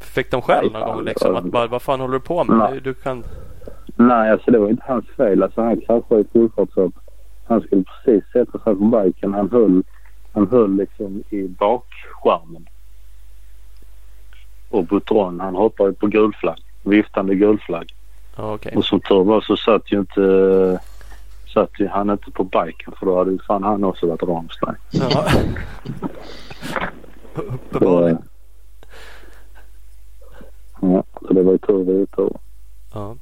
Fick de skäll någon gång liksom? Att bara, vad fan håller du på med? Nej. Du, kan... Nej, alltså det var inte hans fel. Alltså han kraschade i fullfartshopp. Han skulle precis sätta sig på biken. Han höll, han höll liksom i bakskärmen. Och Butron han hoppade på gulflagg. Viftande gulflagg. Ja, okej. Och som tur var så satt ju inte satt ju han inte på biken för då hade ju fan han också varit. Ja. Så, Uppenbarligen. ja, så det var ju tur i tur. Ja.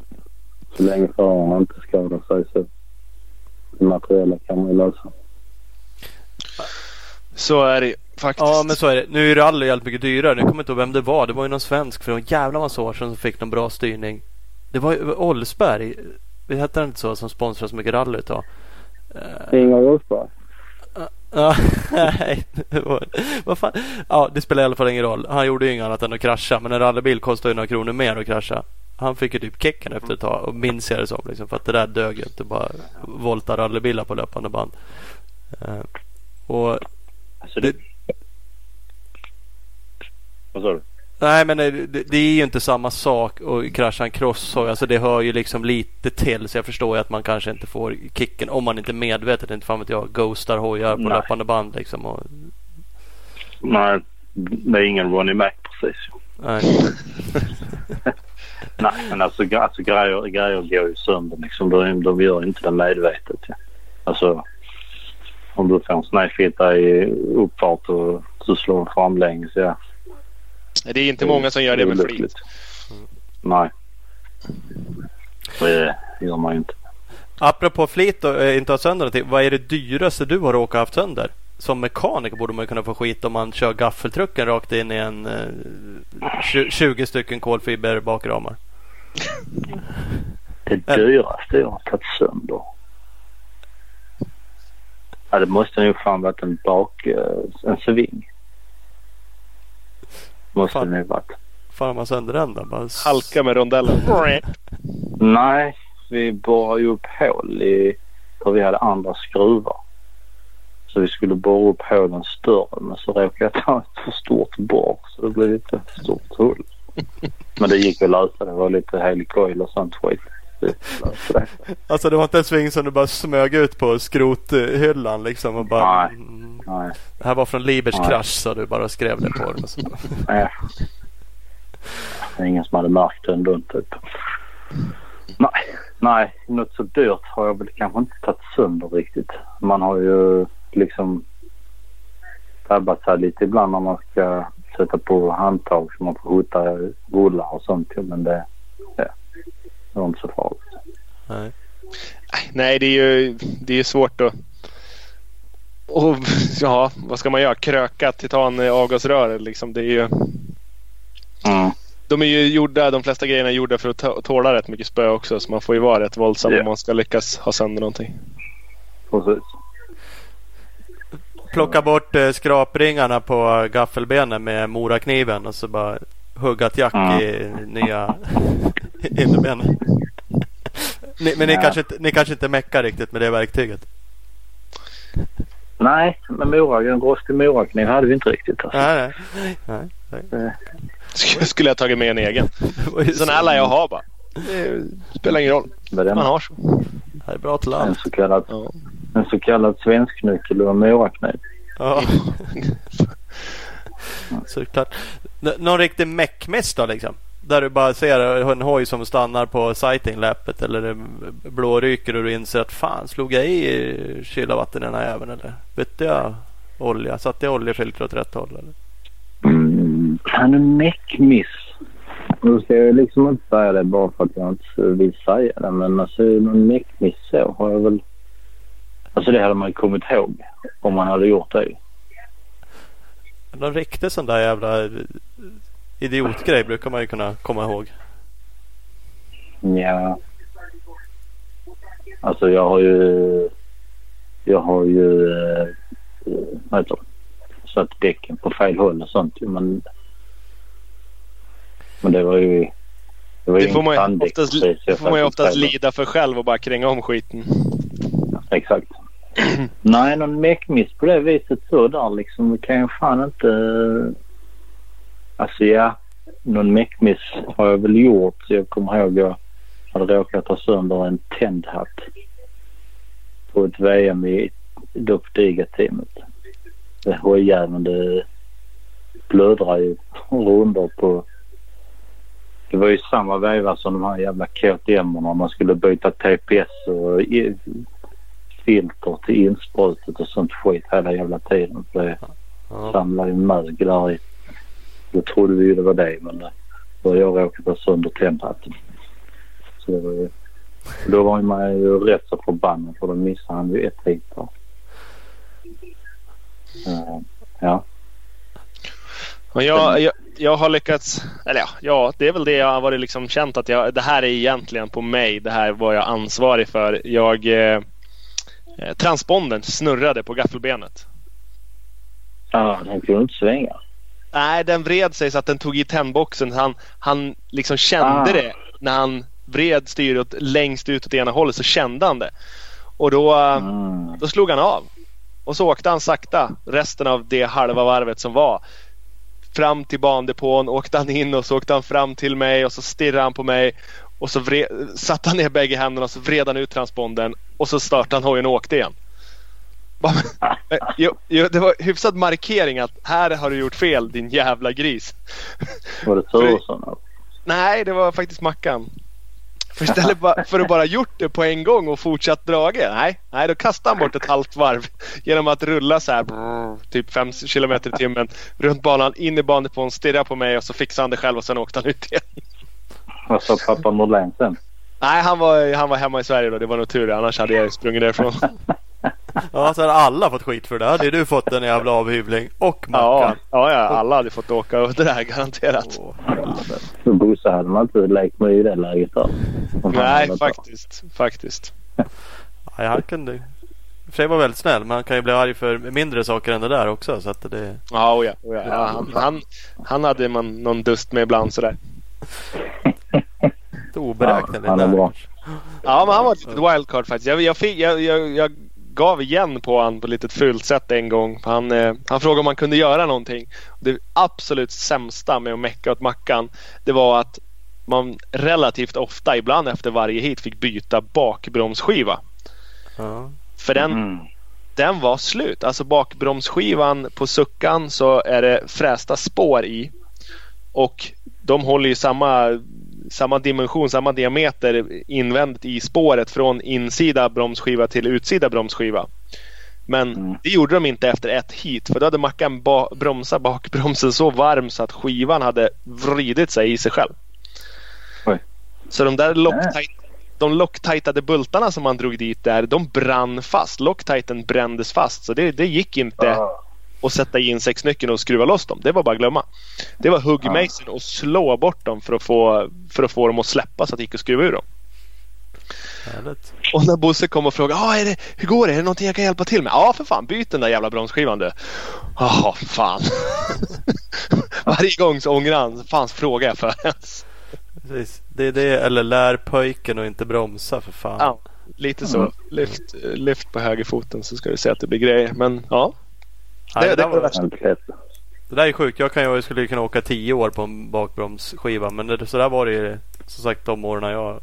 Så länge föraren inte skadar sig så Det materiella kan man ju lösa. Så är det ju faktiskt. Ja men så är det. Nu är rally jävligt mycket dyrare. Nu kommer jag inte ihåg vem det var. Det var ju någon svensk för en jävla massa år sedan som fick någon bra styrning. Det var ju Olsberg. Det hette inte så som sponsrar så mycket rally idag. Ingvar Wolfberg. Ja, nej. det var- Vad fan? Ja, det spelar i alla fall ingen roll. Han gjorde ju inget annat än att krascha. Men en rallybil kostar ju några kronor mer att krascha. Han fick ju typ kicken efter ett tag. Och minns jag det som. Liksom, för att det där dög ju inte. Bara volta rallybilar på löpande band. Eh, och Alltså det... Vad sa du? Nej men det, det är ju inte samma sak att krascha en crosshoj. Alltså det hör ju liksom lite till. Så jag förstår ju att man kanske inte får kicken. Om man inte medvetet, inte fan vet jag, ghostar hojar på Nej. löpande band liksom. Och, Nej, det är ingen Ronnie Mac precis. nej. Nej, men alltså, alltså grejer, grejer går ju sönder liksom. De, de gör inte det medvetet. Ja. Alltså om du får en snedfitta i uppfart och så slår du framlänges. Ja. Det är inte många som gör det med flit. olyckligt. Nej. Det gör man ju inte. Apropå flit och eh, inte ha sönder någonting. Vad är det dyraste du har råkat haft sönder? Som mekaniker borde man kunna få skit om man kör gaffeltrucken rakt in i en eh, tju- 20 stycken kolfiber bakramar. Det dyraste jag har tagit sönder. Ja, det måste nog fan varit en bak... eh, En sving. Måste Fan. det nog varit. Fan man sönder den då? Bara Halka med rondellen. Nej, vi borrade ju upp hål i... För vi hade andra skruvar. Så vi skulle borra upp hålen större men så råkade jag ta ett för stort borr så det blev lite för stort hål. Men det gick att lösa. Det var lite helikoil och sånt skit. Alltså det var inte en sving som du bara smög ut på skrothyllan liksom och bara... Nej. Mm, Nej. det här var från Libers Nej. krasch så du bara skrev det på den. Nej. Det är ingen som hade märkt det ändå typ. Nej, nej, något så dyrt har jag väl kanske inte tagit sönder riktigt. Man har ju liksom drabbat sig lite ibland när man ska sätta på handtag så man får hota rullar och sånt. Men det, ja, det var inte så farligt. Nej. Nej, det är ju det är ju svårt att... Och, ja, vad ska man göra? Kröka titan avgasrör liksom. Det är ju, Mm. de är ju gjorda, de flesta grejerna är gjorda för att tåla rätt mycket spö också. Så man får ju vara rätt våldsam Ja. om man ska lyckas ha sönder någonting. Precis. Plocka bort eh, skrapringarna på gaffelbenen med morakniven och så bara hugga ett jack Mm. i nya innerbenen. Ni, men ni, Ja. kanske inte, ni kanske inte meckar riktigt med det verktyget? Nej, men Mora, en rostig morakniv hade vi inte riktigt. Alltså. Nej, nej. nej, nej. Sk- Skulle jag tagit med en egen. Sån så- här lär jag ha bara. Det spelar ingen roll. Det Man har så. Det här är bra till en allt. så kallad, Ja. en så kallad svensknyckel och en morakniv. Ja. Såklart. N- någon riktig meckmiss då liksom? Där du bara ser en hoj som stannar på sightingläppet eller det blåryker och du inser att fan slog jag i kyla vatten i den här jäveln eller bytte jag olja? Satte jag oljefilter åt rätt håll eller? Mm. Är meckmiss. Nu ska jag liksom inte säga det bara för att jag inte vill säga det. Men alltså någon meckmiss så har jag väl... Alltså det hade man ju kommit ihåg om man hade gjort det. Någon riktig sån där jävla idiotgrej brukar man ju kunna komma ihåg. Ja. Alltså jag har ju... Jag har ju... eh, Vad heter det? Satt däcken på fel håll och sånt men... Men det var ju... Det, var ju Det får man oftast, precis. Får man ju oftast lida för själv och bara kränga om skiten. Exakt. Nej, någon meckmiss på det viset så där liksom. Det kan jag fan inte... Alltså ja, någon meckmiss har jag väl gjort. Jag kommer ihåg jag hade råkat ta sönder en tändhatt på ett VM i Dopp Diga-teamet. Det hojjäveln det blödrar ju rundor på... Det var ju samma veva som de här jävla KTM-erna. Man skulle byta TPS och filter till insprutet och sånt skit hela jävla tiden. För det samlar ju mög där i. Då trodde vi ju det var det men då har jag råkat ha sönder tändhatten. Så det var ju Då var man ju rätt så förbannad för då missade han ju ett hit. Då. Uh, ja. Och jag, jag, jag har lyckats, eller ja, ja, det är väl det jag har varit liksom känt att jag, det här är egentligen på mig. Det här var jag ansvarig för. Jag eh, Transpondern snurrade på gaffelbenet. Ja, den kunde inte svänga. Nej, den vred sig så att den tog i tändboxen. Han, han liksom kände Ah. det när han vred styret längst ut åt ena hållet så kände han det. Och då, Mm. då slog han av. Och så åkte han sakta resten av det halva varvet som var. Fram till bandepån åkte han in och så åkte han fram till mig och så stirrade han på mig. Och så vred, satte han ner bägge händerna och så vred han ut transpondern och så startade han hojen och åkte igen. Jo, jo, det var hyfsad markering att här har du gjort fel din jävla gris. Var det Turesson? eller? Nej, det var faktiskt Mackan. För istället för att bara gjort det på en gång och fortsatt dragit. Nej, nej, då kastade han bort ett halvt varv genom att rulla så här typ 5 kilometer i timmen runt banan, in i banepån, stirra på mig och så fixade han det själv och sen åkte han ut igen. Vad sa pappa Norlén sen? Nej, han var, han var hemma i Sverige då. Det var nog tur annars hade jag sprungit därifrån. Ja, så har alla fått skit för det. Hade du fått en jävla avhyvling och Mackan. ja, ja, alla hade fått åka över det här garanterat. Bosse hade man inte lekt med i det läget Nej, hade faktiskt. Faktiskt. Nej, han kunde... I och för sig var väldigt snäll men han kan ju bli arg för mindre saker än det där också. Så att det... Ja, oh ja, oh ja. ja han, han, han hade man någon dust med ibland sådär. Lite oberäkneligt. Ja, han är där. bra. Ja, men han var ett litet wildcard faktiskt. Jag, jag, fick, jag, jag, jag gav igen på han på ett litet fult sätt en gång. Han, eh, han frågade om man kunde göra någonting. Det absolut sämsta med att mecka åt Mackan det var att man relativt ofta, ibland efter varje hit, fick byta bakbromsskiva. Ja. För den, Mm. den var slut. Alltså bakbromsskivan på suckan så är det frästa spår i. Och de håller ju samma, samma dimension, samma diameter invändigt i spåret från insida bromsskiva till utsida bromsskiva. Men Mm. det gjorde de inte efter ett hit för då hade Mackan ba- bromsat bakbromsen så varm så att skivan hade vridit sig i sig själv. Oj. Så de där locktajt, de locktajtade bultarna som man drog dit där, de brann fast. Locktajten brändes fast så det, det gick inte Ja. Att sätta in sexnyckeln och skruva loss dem. Det var bara att glömma. Det var huggmejseln och slå bort dem för att, få, för att få dem att släppa så att det gick att skruva ur dem. Härligt. Och när Bosse kom och frågade ah, är det, hur går det? Är det någonting jag kan hjälpa till med? Ja för fan, byt den där jävla bromsskivan du. Jaha, fan. Varje gång så ångrar han. Fan frågar jag för ens. Precis. Det är det eller lär pojken och inte bromsa för fan. Ja, lite så. Lyft, lyft på högerfoten så ska du se att det blir grejer. Men ja, Nej, det- det, det där var lätt. det där är sjukt. Jag, kan, jag skulle kunna åka tio år på en bakbromsskiva. Men det, så där var det ju som sagt de åren jag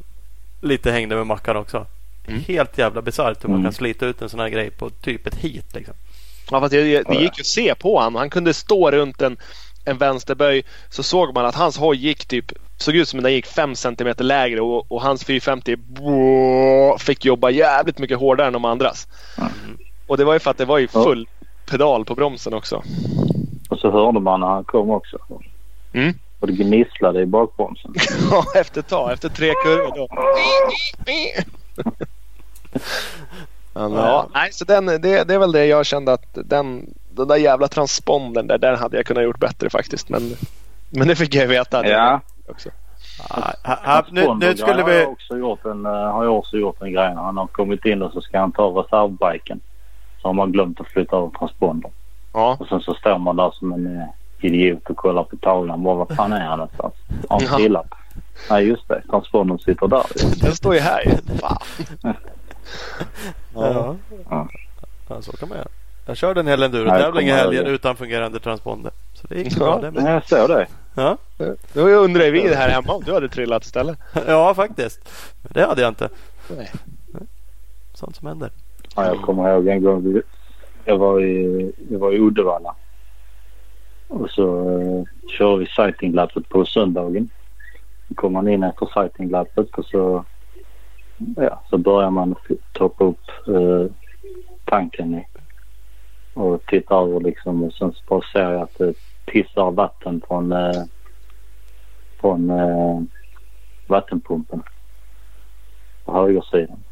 lite hängde med Mackan också. Mm. Helt jävla bisarrt hur man Mm. kan slita ut en sån här grej på typ ett hit. Liksom. Ja, fast det, det gick ju att se på honom. Han kunde stå runt en, en vänsterböj så såg man att hans hoj gick typ såg ut som den gick 5 cm lägre och, och hans 450 brrr, fick jobba jävligt mycket hårdare än de andras. Och det var ju för att det var ju full pedal på bromsen också. Och så hörde man när han kom också. Mm. Och det gnisslade i bakbromsen. Ja, efter ett tag. Efter tre kurvor då. Ja, nej, så den, det, det är väl det jag kände att den, den där jävla transpondern där, den hade jag kunnat gjort bättre faktiskt. Men, men det fick jag veta. att jag Också. Ah, här, här, nu, nu skulle har jag vi... också gjort en, eh, har jag också gjort en grej. När han har kommit in och så ska han ta reservbiken. Så har man glömt att flytta över transpondern. Ja. Och sen så står man där som en eh, idiot och kollar på tavlan. Bara, vad fan är han någonstans? Har han Ja. trillat? Nej just det. Transpondern sitter där. Den står ju här ju. Fan. Ja. Ja. Ja, så kan man göra. Jag körde en hel enduro-tävling i helgen utan fungerande transponder. Så det gick Ja. bra det med. jag såg det. Ja. Då undrar vi det här hemma om du hade trillat istället. ja, faktiskt. Men det hade jag inte. Nej. Sånt som händer. Ja, jag kommer ihåg en gång. Jag var i, jag var i Uddevalla. Och så uh, kör vi sightinglappet på söndagen. Då kommer man in efter sightinglappet och så, ja, så börjar man toppa upp uh, tanken i. Och titta över liksom och sen så bara ser jag att det pissar vatten från, uh, från uh, vattenpumpen. på högersidan.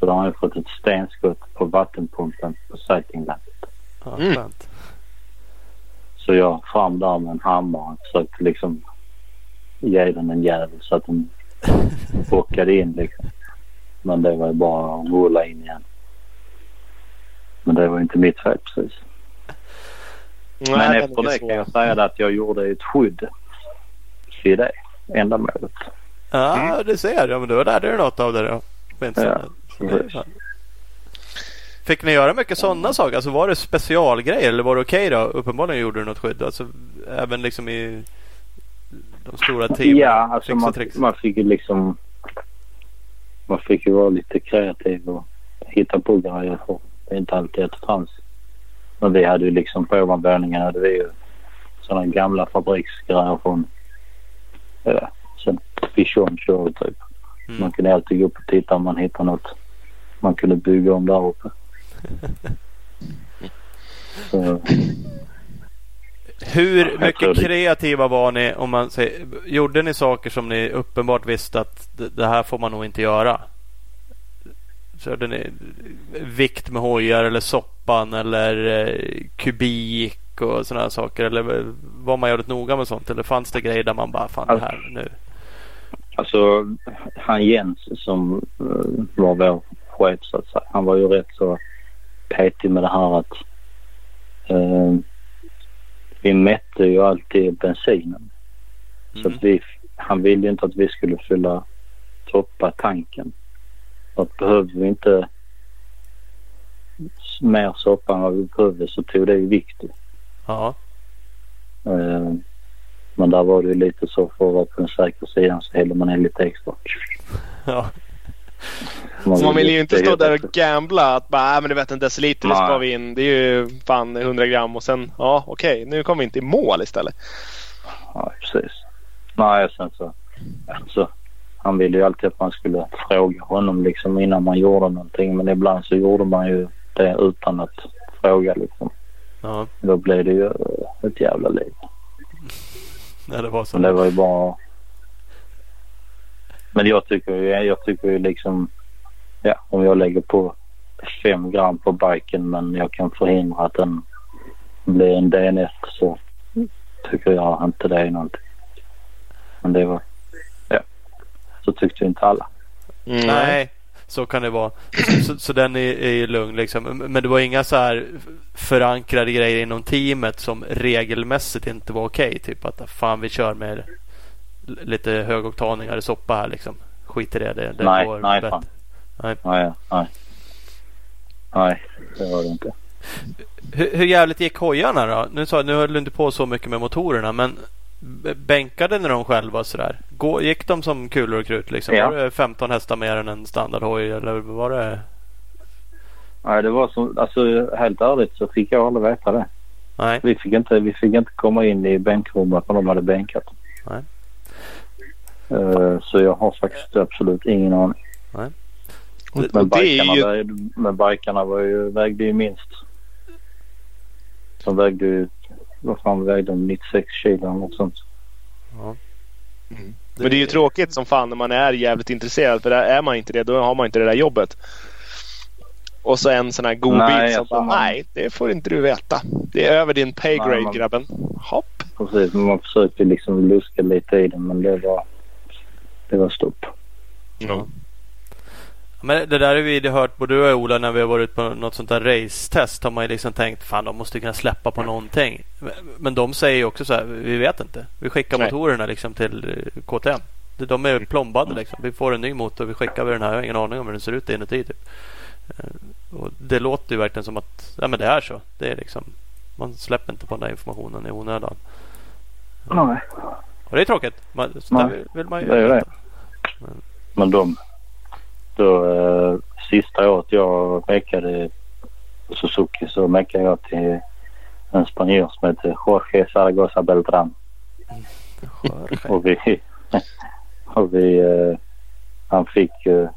Så då har jag fått ett stenskott på vattenpumpen på sightinglampet. Ja, Mm. Så jag fram där med en hammare och försökte liksom ge den en jävel så att den bockade in liksom. Men det var ju bara att rulla in igen. Men det var inte mitt fel precis. Nej, Men efter det svår. kan jag säga det att jag gjorde ett skydd till det ändamålet. Ja, du ser. Ja, men då lärde du något av det då. Ja, Det. Fick ni göra mycket sådana saker? Alltså var det specialgrejer eller var det okej då? Uppenbarligen gjorde du något skydd. Alltså även liksom i de stora teamen. Ja, alltså man, man fick ju liksom... Man fick ju vara lite kreativ och hitta på grejer det är inte alltid ett trans. Men vi hade ju liksom på ovanvåningen hade vi ju sådana gamla fabriksgrejer från ja, sen körde typ. Mm. Man kunde alltid gå upp och titta om man hittade något man kunde bygga om där uppe. Så, Hur mycket kreativa var ni? Om man säger, gjorde ni saker som ni uppenbart visste att det, här får man nog inte göra? Körde ni vikt med hojar eller soppan eller eh, kubik och sådana saker? Eller var man jävligt noga med sånt? Eller fanns det grejer där man bara fan det här nu? Alltså han Jens som eh, var vår chef så att säga. Han var ju rätt så petig med det här att eh, vi mätte ju alltid bensinen. Så Mm. att vi, han ville inte att vi skulle fylla toppa tanken. Så att behövde vi inte mer soppa än vad vi behövde så tog det ju vikt. Ja, Eh, men där var det ju lite så för att vara på den säkra sidan så hällde man in lite extra. ja. Så man vill ju inte stå där och gambla att bara, äh, men du vet en deciliter Nej. vi in. Det är ju fan 100 gram och sen, ja okej, nu kommer vi inte i mål istället. Ja, precis. Nej, sen så... Alltså, han ville ju alltid att man skulle fråga honom liksom innan man gjorde någonting. Men ibland så gjorde man ju det utan att fråga liksom. ja. Då blev det ju ett jävla liv. ja det var så. Men det var ju bara... Men jag tycker ju, jag tycker ju liksom... Ja, om jag lägger på fem gram på biken men jag kan förhindra att den blir en DNF så tycker jag inte det är någonting. Men det var... Ja. Så tyckte inte alla. Nej, så kan det vara. Så, så, så den är, är ju lugn liksom. Men det var inga så här förankrade grejer inom teamet som regelmässigt inte var okej. Typ att fan vi kör med lite högoktanigare soppa här liksom. Skit i det. Det, det Nej, går nej, bättre. fan. Nej. Nej, nej. Nej, det var det inte. Hur, hur jävligt gick hojarna då? Nu, sa, nu höll du inte på så mycket med motorerna men bänkade ni dem själva sådär? Gå, gick de som kulor och krut liksom? Ja. Var det 15 hästar mer än en standardhoj eller var det? Nej, det var som... Alltså helt ärligt så fick jag aldrig veta det. Nej. Vi fick inte, vi fick inte komma in i bänkrummet när de hade bänkat. Nej. Eh, så jag har faktiskt absolut ingen aning. Och, Men och det är bikarna, ju... vägde, men bikarna var ju, vägde ju minst. De vägde ju... Vad fan vägde de? 96 kilo eller något sånt. Ja. Men det är ju tråkigt som fan när man är jävligt intresserad. För är man inte det, då har man inte det där jobbet. Och så en sån här godbit Nej, som alltså bara, man- nej, det får inte du veta. Det är över din pay Nej, grade man- grabben. Hopp. Precis, man försökte liksom luska lite i den men det var... Det var stopp. Ja. Men det där har vi hört både du och Ola när vi har varit på något sånt där racetest. Har man ju liksom tänkt fan de måste kunna släppa på någonting. Men- de säger ju också så här. Vi vet inte. Vi skickar Nej. motorerna liksom till eh, KTM. De- De är plombade liksom. Vi får en ny motor. Vi skickar vi den här. Jag har ingen aning om hur den ser ut inuti typ. Eh, Och det låter ju verkligen som att ja, men det är så. Det är liksom, man släpper inte på den där informationen i onödan. Nej. Och det är tråkigt. Man, så där vill- man ju det är det. veta. Men de... Då, eh, sista året jag mekade på Suzuki så mekade jag till en spanjor som heter Jorge Zaragoza Beltran. Jorge. Och vi... och vi eh, han fick eh,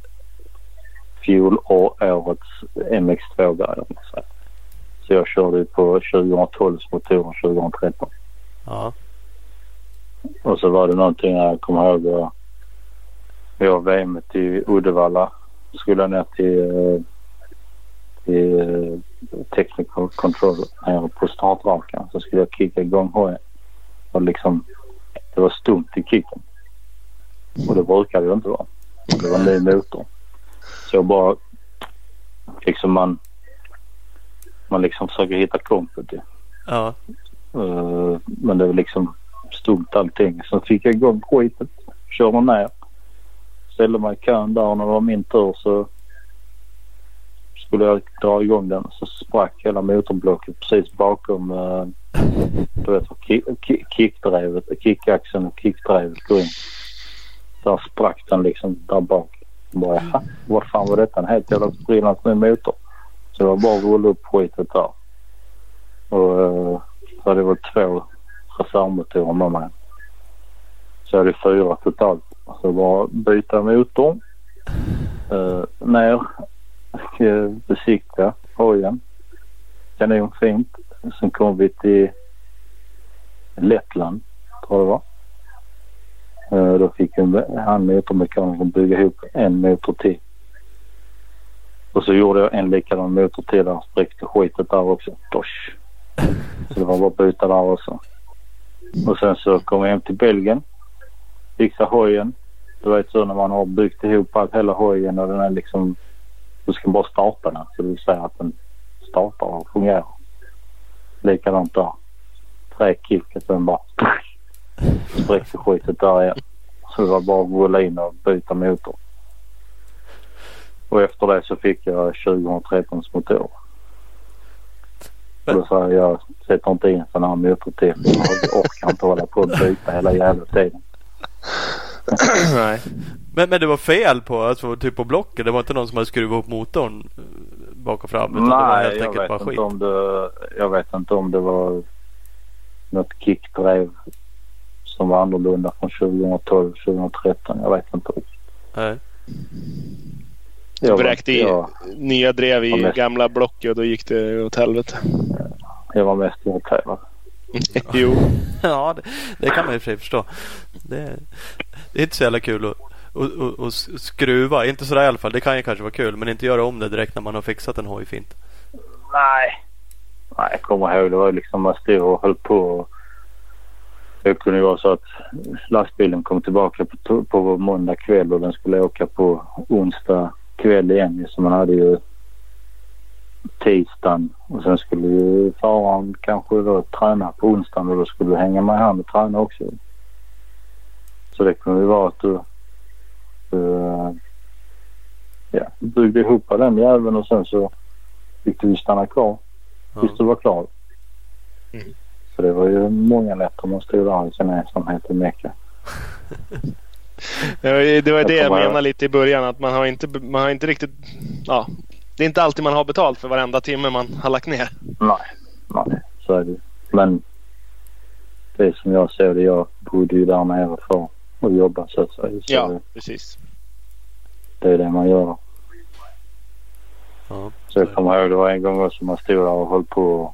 fjolårets MX2-grejer. Så. så jag körde ju på 2012 motoren 2013. Ja. Och så var det någonting jag kommer ihåg. Jag, Vi har VM i Uddevalla. Skulle ner till, eh, till eh, technical control nere på startrakan. Så skulle jag kicka igång hojen. Och liksom, det var stumt i kicken. Och det brukar det inte vara. Det var en ny motor. Så jag bara liksom man man liksom försöker hitta kompet. Ja. Uh, men det var liksom stumt allting. Sen fick jag igång skiten. Körde ner. Ställde mig i kön där och när det var min tur så skulle jag dra igång den. Så sprack hela motorblocket precis bakom eh, du vet, kick, kickdrevet, kickaxeln och kickdrevet går in. Där sprack den liksom där bak. Bara, ja, vad fan var detta? En helt jävla sprillans ny motor. Så det var bara att rulla upp skitet där. Och uh, så hade jag två reservmotorer med mig. Så jag hade fyra totalt. Så bara byta motor. Uh, eh, ner. och eh, besikta hojen. Kanonfint. Sen kom vi till Lettland, tror jag det var. Uh, då fick han motormekanikern bygga ihop en motor till. Och så gjorde jag en likadan motor till där. Spräckte skitet där också. Dosh. Så det var bara att byta där också. Och sen så kom jag hem till Belgien. Fixade hojen. Du vet så när man har byggt ihop allt, hela hojen och den är liksom... Du ska bara starta den så du ser att den startar och fungerar. Likadant där. Tre kick och sen bara... Spräckte skitet där igen. Så det var bara att rulla in och byta motor. Och efter det så fick jag 2013 motor. Och då sa jag, jag sätter inte in sån här motor till. Jag orkar inte hålla på att byta hela jävla tiden. Nej. Men, men det var fel på, alltså, typ på blocket? Det var inte någon som hade skruvat ihop motorn eh, bak och fram? Utan Nej, det var helt jag vet, bara inte skit? om det, jag vet inte om det var något kickdrev som var annorlunda från 2012, 2013. Jag vet inte riktigt. Nej. Du Jag bräckte i jag- nya drev i gamla blocket och då gick det åt helvete. Jag var mest irriterad. jo. Ja, det, det kan man i och för sig förstå. Det, det är inte så jävla kul att, att, att, att skruva. Inte sådär i alla fall. Det kan ju kanske vara kul. Men inte göra om det direkt när man har fixat en hoj fint. Nej. Nej, jag kommer ihåg. Det var liksom man stod och höll på. och Det kunde ju vara så att lastbilen kom tillbaka på, på måndag kväll och den skulle åka på onsdag kväll igen. Så man hade ju tisdagen och sen skulle ju föraren kanske då träna på onsdagen och då skulle du hänga med han och träna också. Så det kunde ju vara att du, du eh, ja, byggde ihop den jäveln och sen så fick du stanna kvar tills Ja. du var klar. Mm. Så det var ju många nätter man stod där i sin ensamhet i Mecka. Det var det, det jag menade lite i början. Att man har inte, man har inte riktigt... Ja, det är inte alltid man har betalt för varenda timme man har lagt ner. Nej, nej, så är det Men det är som jag ser det. Jag bodde ju där nere för att jobba så att säga. Så Ja, precis. det är det man gör. Ja. Så jag kommer ihåg det var en gång också man stod där och höll på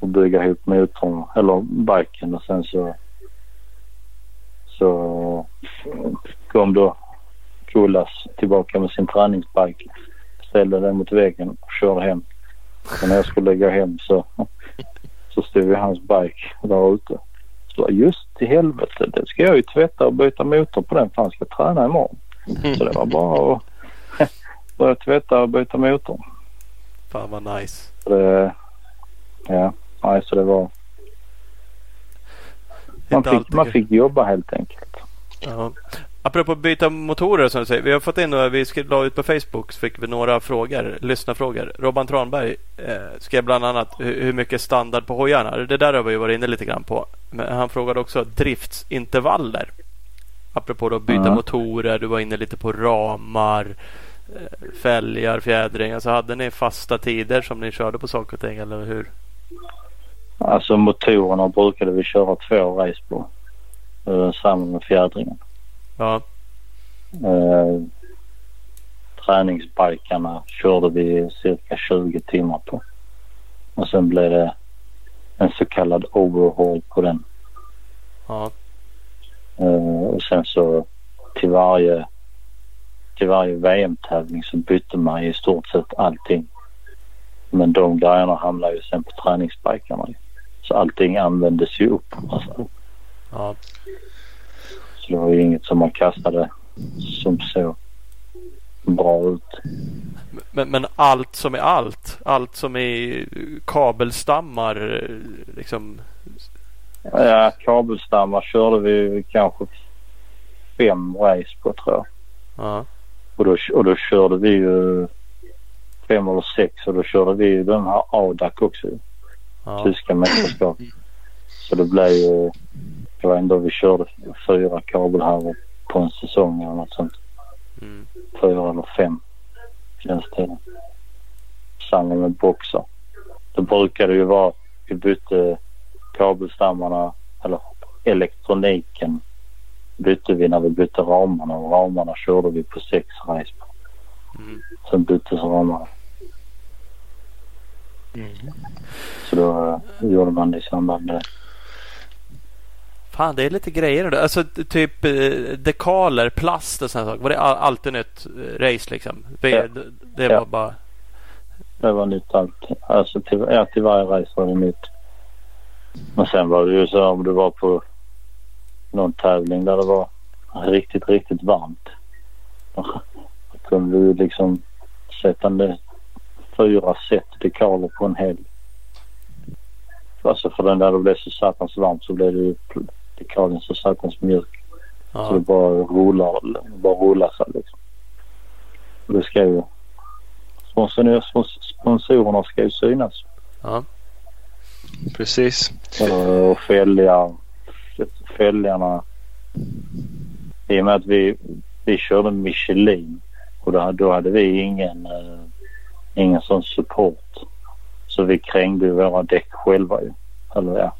att bygga ihop motorn eller biken och sen så så kom då Kullas tillbaka med sin träningsbike. Ställde den mot väggen och körde hem. Och när jag skulle gå hem så, så stod ju hans bike där ute. Så just i helvete, det ska jag ju tvätta och byta motor på den för han ska träna imorgon. Så det var bara att börja tvätta och byta motor. Fan vad nice. Det, ja, nej, så det var... Man fick, man fick jobba helt enkelt. Ja. Apropå byta motorer som du säger. Vi har fått in några, vi skrev- la ut på Facebook så fick vi några frågor, lyssnarfrågor. Robban Tranberg eh, skrev bland annat hur, mycket standard på hojarna. Det där har vi varit inne lite grann på. Men han frågade också driftsintervaller. Apropå då byta Ja. motorer, du var inne lite på ramar, eh, fälgar, fjädring. Alltså hade ni fasta tider som ni körde på saker och ting eller hur? Alltså motorerna brukade vi köra två race på. Uh, samma med fjädringen. Ja, Uh, träningsbikarna körde vi cirka 20 timmar på. Och sen blev det en så kallad overhaul på den. ja, Uh, och sen så till varje, till varje VM-tävling så bytte man i stort sett allting. Men de grejerna hamnade ju sen på träningsbikarna. Så allting användes ju upp. Alltså. Ja. Så det var ju inget som man kastade som så bra ut. Men, men allt som är allt. Allt som är kabelstammar. Liksom. Ja, kabelstammar körde vi kanske fem race på tror jag. Ja. Och då, och då körde vi ju fem eller sex och då körde vi ju den här ADAC också. Ja. Tyska mästerskap. Så det blev ju... Det var ändå vi körde fyra kabelhärvor på en säsong eller något sånt. Mm. Fyra eller fem den tiden. Samma med boxar. Då brukade det ju vara vi bytte kabelstammarna eller elektroniken bytte vi när vi bytte ramarna och ramarna körde vi på sex race. Mm. Sen byttes ramarna. Så då eh, gjorde man det i samband med det. Fan, det är lite grejer där. Alltså typ eh, dekaler, plast och sådana saker. Var det all, alltid nytt eh, race liksom? Det, Ja. det, det Ja. var bara... Det var nytt allt. Alltså till, ja, till varje race var det nytt. Men sen var det ju så om du var på någon tävling där det var riktigt, riktigt varmt. Då kunde du liksom sätta fyra set dekaler på en helg. Alltså för den där det blev så satans varmt så blev det dekalen så satans mjuk. Så det Ja. bara rullar, bara rullar sig liksom. Och det ska ju... Sponsorer, spons- sponsorerna ska ju synas. Ja. Precis. Och fälgar, fälgarna. I och med att vi, vi körde Michelin och då, då hade vi ingen, eh, ingen sån support. Så vi krängde ju våra däck själva ju. Eller ja.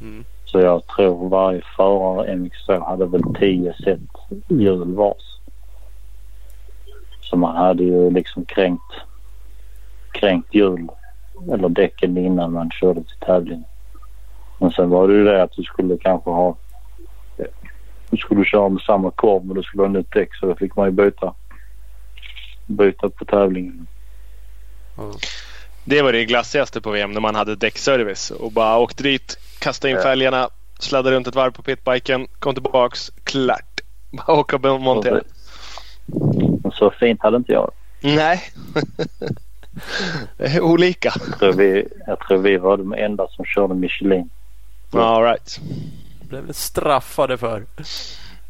Mm. Så jag tror varje förare MX2 hade väl 10 set hjul vars. Så man hade ju liksom kränkt, kränkt hjul eller däcken innan man körde till tävling. Men sen var det ju det att du skulle kanske ha... Du skulle köra med samma korv men du skulle ha nytt däck så då fick man ju byta, byta på tävlingen. Det var det glassigaste på VM när man hade däckservice och bara åkte dit, kastade in Ja. fälgarna, sladdade runt ett varv på pitbiken, kom tillbaks, klart. Bara åka och montera. Så fint hade inte jag. Nej. det är olika. jag tror vi. Jag tror vi var de enda som körde Michelin. All right. blev straffade för.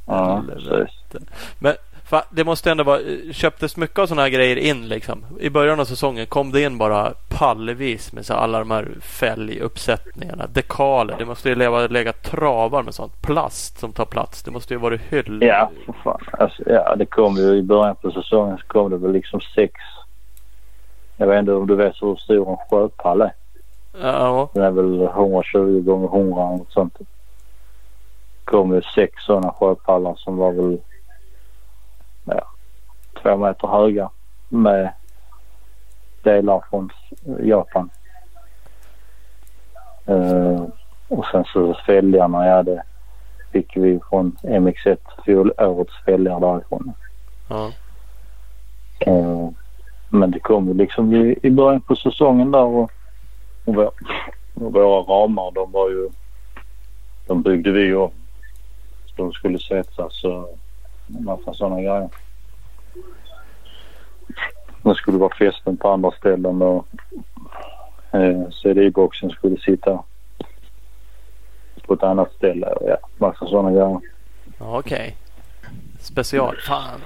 Ja, precis. Men det måste ändå vara, köptes mycket av sådana här grejer in liksom. I början av säsongen kom det in bara pallvis med så alla de här fälguppsättningarna. Dekaler. Det måste ju leva, lägga travar med sånt. Plast som tar plats. Det måste ju vara hyll. Ja, för fan. Alltså, ja, det kom ju i början på säsongen så kom det väl liksom sex. Jag vet inte om du vet hur stor en sjöpall är. Ja, Den är väl 120 gånger 100 eller sånt. Det kom ju sex sådana sjöpallar som var väl två meter höga med delar från Japan. Eh, och sen så fälgarna, ja det fick vi från MX1 fjolårets fälgar därifrån. ja. Eh, men det kom ju liksom i, i början på säsongen där och, och, vår, och våra ramar de var ju... De byggde vi ju om. De skulle svetsas och massa sådana grejer. Det skulle vara fästen på andra ställen och eh, CD-boxen skulle sitta på ett annat ställe och ja, massa sådana grejer. Ja, Okej. Special. Fan.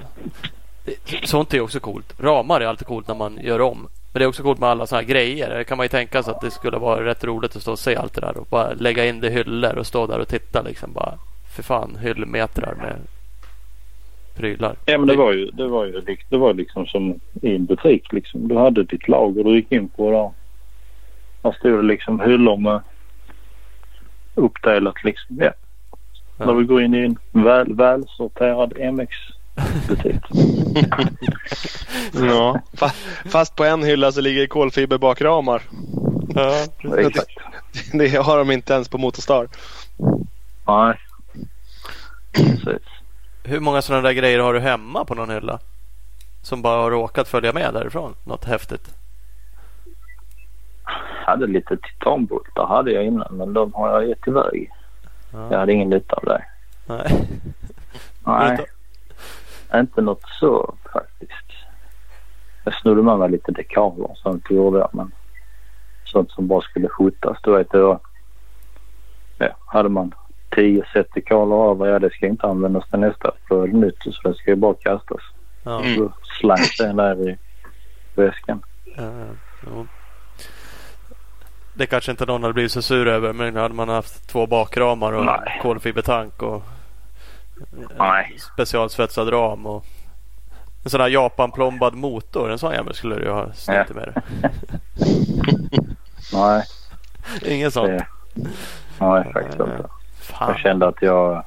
Sånt är också coolt. Ramar är alltid coolt när man gör om. Men det är också coolt med alla sådana här grejer. Det kan man ju tänka sig att det skulle vara rätt roligt att stå och se allt det där och bara lägga in det i hyllor och stå där och titta liksom bara. För fan hyllmetrar med prylar. Ja men det var ju, det var ju det var liksom som i en butik liksom. Du hade ditt lager du gick in på där. Där stod det liksom hyllor med uppdelat liksom. Ja. Ja. När vi går in i en väl, välsorterad MX-butik. Ja. Fa- Fast på en hylla så ligger kolfiberbakramar. Ja, Exakt. Det har de inte ens på Motorstar. Nej. Precis. Hur många sådana där grejer har du hemma på någon hylla? Som bara har råkat följa med därifrån? Något häftigt? Jag hade lite titanbultar hade jag innan men de har jag gett iväg. Ja. Jag hade ingen nytta av det. Nej. Nej, inte något så faktiskt. Jag snodde med mig lite dekaler och sånt gjorde jag men sånt som bara skulle skjutas. Du vet var, ja, hade man tio set dekaler över, ja det ska inte användas till nästa för nytt så det ska ju bara kastas. Ja. Mm. Så slank den där i väskan. Ja. Det kanske inte någon hade blivit så sur över men hade man haft två bakramar och Nej. kolfibertank och Nej. specialsvetsad ram och en sån här Japan-plombad motor. En sån jävel skulle du ju ha snitt Ja. med dig. Nej, Ingen sån. det, nej faktiskt inte. Fan. Jag kände att jag,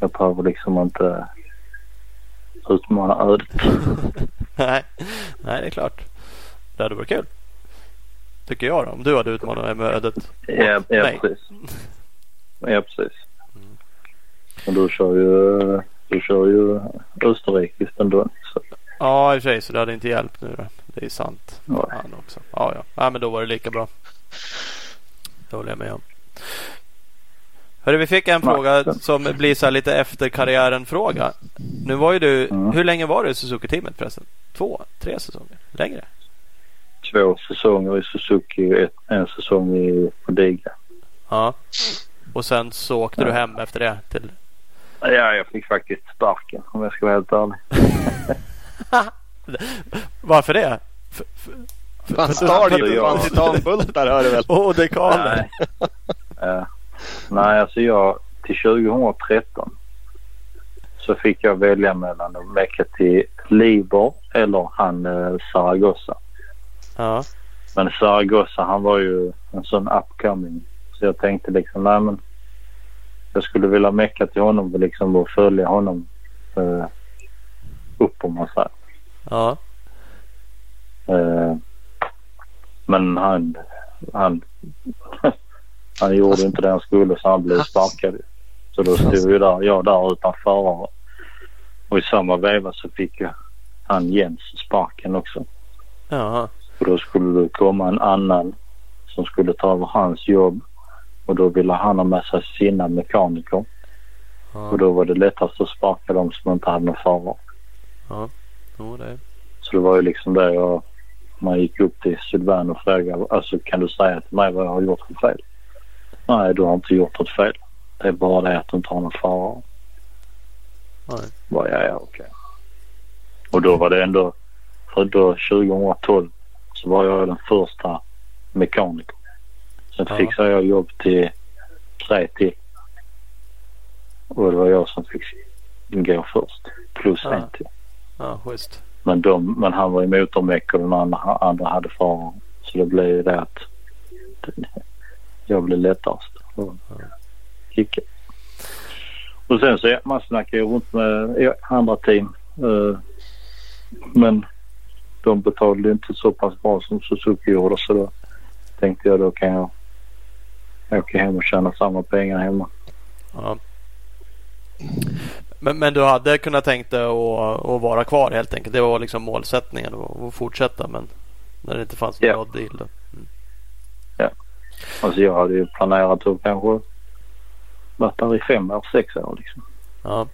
jag behöver liksom inte utmana ödet. Nej. Nej, det är klart. Det hade varit kul. Tycker jag då. Om du hade utmanat mig med ödet. Ja, ja Nej. precis. Ja, precis. Och du kör ju, du kör ju österrikiskt ändå. Så, Ja, i och för sig. Så det hade inte hjälpt nu då. Det är sant. ja. Han också. Ja, ja. ja, men då var det lika bra. Det håller jag med om. Hörru, vi fick en fråga som blir så här lite efter karriären-fråga. Nu var ju du, Mm. hur länge var du i Suzuki-teamet förresten? Två, tre säsonger? Längre? Två säsonger i Suzuki och ett, en säsong i Prodiga. Ja. Och sen så åkte du hem efter det till... Ja, jag fick faktiskt sparken om jag ska vara helt ärlig. Varför det? F- Fan, stal ju jag- fan titanbultar hör du väl. Åh, dekaler! Nej. Ja. Nej, alltså jag till 2013 så fick jag välja mellan att mecka till Libor eller han eh, Zaragoza. Ja. Men Zaragoza han var ju en sån upcoming. Så jag tänkte liksom nej men jag skulle vilja mecka till honom och liksom och följa honom eh, upp om man säger. Ja. Eh, men han, han, han gjorde inte det han skulle så han blev sparkad. Så då stod ju där, jag där utan förare. Och i samma veva så fick jag han Jens sparken också. Jaha. Och då skulle det komma en annan som skulle ta över hans jobb. Och då ville han ha med sig sina mekaniker. Ja. Och då var det lättast att sparka dem som inte hade någon förare. Jo, det. Så det var ju liksom det jag... Man gick upp till Sylvain och frågade alltså kan du säga till mig vad jag har gjort för fel? Nej, du har inte gjort något fel. Det är bara det att du inte har någon förare. Nej. Bara, ja, ja, okej. Och då var det ändå... För då 2012 så var jag den första mekanikern. Sen Ja. fixade jag jobb till tre till. Och det var jag som fick gå först. Plus Ja. en till. Ja, schysst. Men, de, men han var i motormeck och den andra, andra hade förare. Så det blev det att jag blev lättast att kicka. Och sen så ja, man snackar ju runt med ja, andra team. Eh, men de betalade inte så pass bra som Suzuki gjorde så då tänkte jag då kan jag åka hem och tjäna samma pengar hemma. Ja. Men, men du hade kunnat tänkt dig att, att vara kvar helt enkelt. Det var liksom målsättningen att, fortsätta men när det inte fanns någon bra deal då. Alltså jag hade ju planerat att kanske varit där i fem år, sex år liksom. Ja.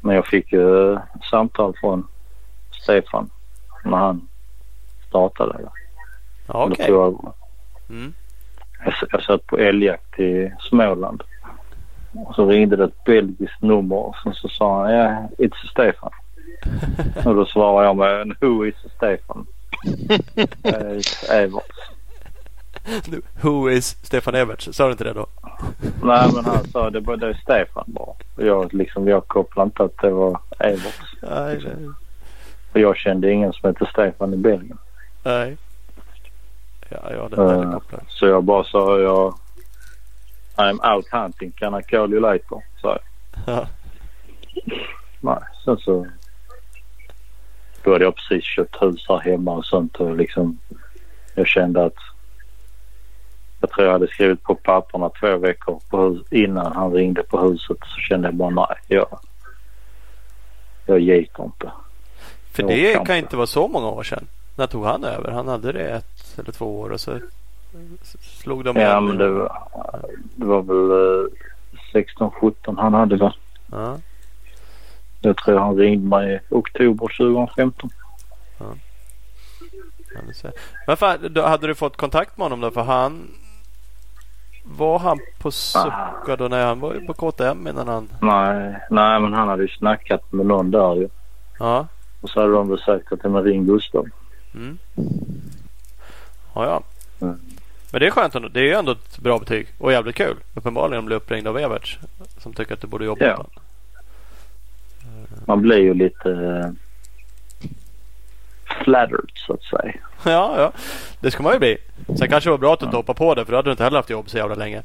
Men jag fick ju samtal från Stefan när han startade. Ja, okej. tror jag, Mm. jag, jag satt på älgjakt i Småland. Och så ringde det ett belgiskt nummer och sen så sa han ja, it's Stefan. och då svarade jag med who is Stefan? Eh, it's Evert. Du, Who is Stefan Everts? Sa du inte det då? Nej men han sa det, var- det Stefan bara. Och jag, liksom, jag kopplade inte att det var Evert. Nej, nej. För jag kände ingen som hette Stefan i Belgien. nej. Ja, ja den där Eh, kopplaren. Så jag bara sa jag I'm out hunting. Can I call you later? Så Ja. nej. Sen så då hade jag precis köpt hus här hemma och sånt och liksom jag kände att Jag tror jag hade skrivit på papperna två veckor på innan han ringde på huset så kände jag bara nej. Jag, jag gick inte. För Jag det kan inte. vara så många år sedan. När tog han över? Han hade det ett eller två år och så slog de Ja men det var, det var väl eh, 16-17 han hade va? Ja. Jag tror han ringde mig i oktober 2015. Ja. Men fan, då hade du fått kontakt med honom då? För han var han på Succa då? Nej, han var ju på KTM innan han... Nej, nej men han hade ju snackat med någon där ju. Ja. Och så hade de väl sagt att det var ring Gustav. Mm. Ja, ja. Mm. Men det är skönt ändå. Det är ju ändå ett bra betyg och jävligt kul. Uppenbarligen blir uppringd av Everts som tycker att du borde jobba Ja. Man blir ju lite eh, flattered så att säga. Ja, ja. Det ska man ju bli. Sen kanske det var bra att du inte hoppade på det för då hade du inte heller haft jobb så jävla länge.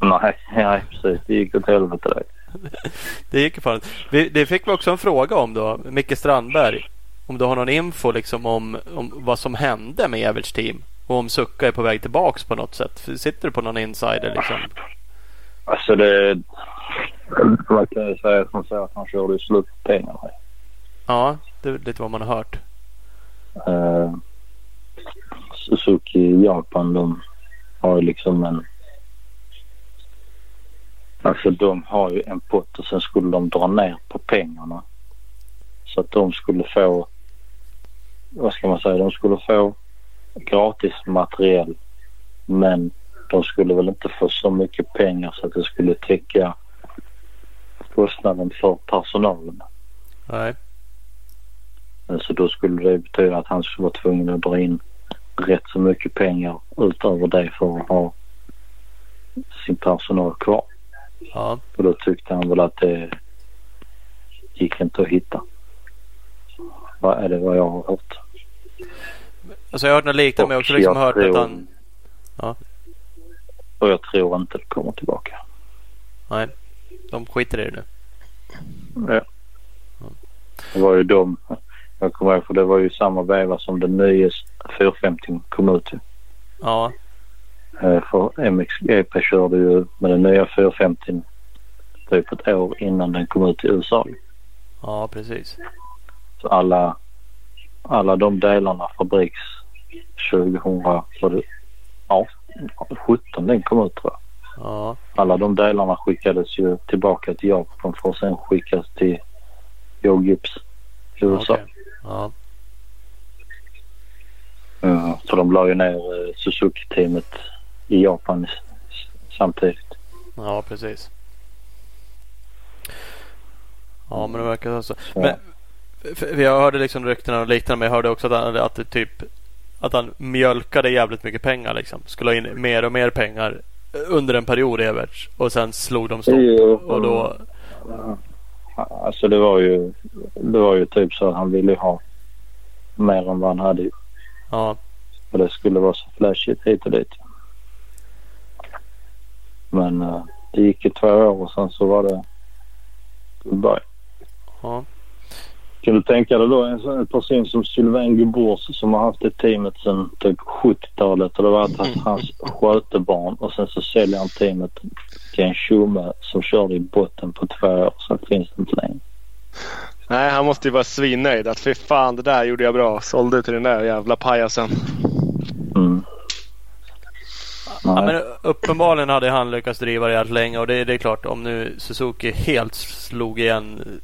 Nej, nej precis. Det gick åt helvete det. Det gick ju fan. Vi, det fick vi också en fråga om då. Micke Strandberg. Om du har någon info liksom om, om vad som hände med Everts team. Och om Succa är på väg tillbaks på något sätt. Sitter du på någon insider liksom? Alltså det... Man kan ju säga som så att han körde slut på pengarna. Ja, det är lite vad man har hört. Uh, Suzuki i Japan de har liksom en... Alltså de har ju en pott och sen skulle de dra ner på pengarna. Så att de skulle få... Vad ska man säga? De skulle få gratis materiell. Men de skulle väl inte få så mycket pengar så att det skulle täcka kostnaden för personalen. Nej. Så då skulle det betyda att han skulle vara tvungen att dra in rätt så mycket pengar utöver det för att ha sin personal kvar. Ja. Och då tyckte han väl att det gick inte att hitta. Vad är det vad jag har hört? Alltså jag har hört något liknande men jag har också liksom jag hört tror- att han... Ja. Och jag tror inte det kommer tillbaka. Nej. De skiter i det nu. Ja. Det var ju de. Jag kommer ihåg för det var ju samma veva som den nya 450 kom ut. Ja. Eh, För MXGP körde ju med den nya 450 typ ett år innan den kom ut i USA. Ja, precis. Så alla, alla de delarna fabriks 2000, var det, ja, 17 den kom ut tror jag. Ja. Alla de delarna skickades ju tillbaka till Japan för att sen skickas till Joe Gibbs i USA. okej. Ja. Mm, så de la ju ner eh, Suzuki-teamet i Japan samtidigt. Ja, precis. Ja, men det verkar så. Så, Men för, för jag hörde liksom ryktena och liknande men jag hörde också att han, att det typ att han mjölkade jävligt mycket pengar liksom. Skulle ha in mer och mer pengar under en period Everts och sen slog de stopp. Och då, Alltså det var ju, det var ju typ så att han ville ha mer än vad han hade. ja, Och det skulle vara så flashigt hit och dit. Men eh, det gick ju två år och sen så var det goodbye. ja, Kan du tänka dig då en, person som Sylvain Gubors som har haft det teamet sedan typ 70-talet och det var att hans skötebarn och sen så säljer han teamet till en tjomme som körde i botten på två år så finns det inte längre. Nej, han måste ju vara svinnöjd. Att fy fan, det där gjorde jag bra. Sålde till den där jävla pajasen. Mm. ja. Men uppenbarligen hade han lyckats driva det länge och det, det är klart om nu Suzuki helt slog igen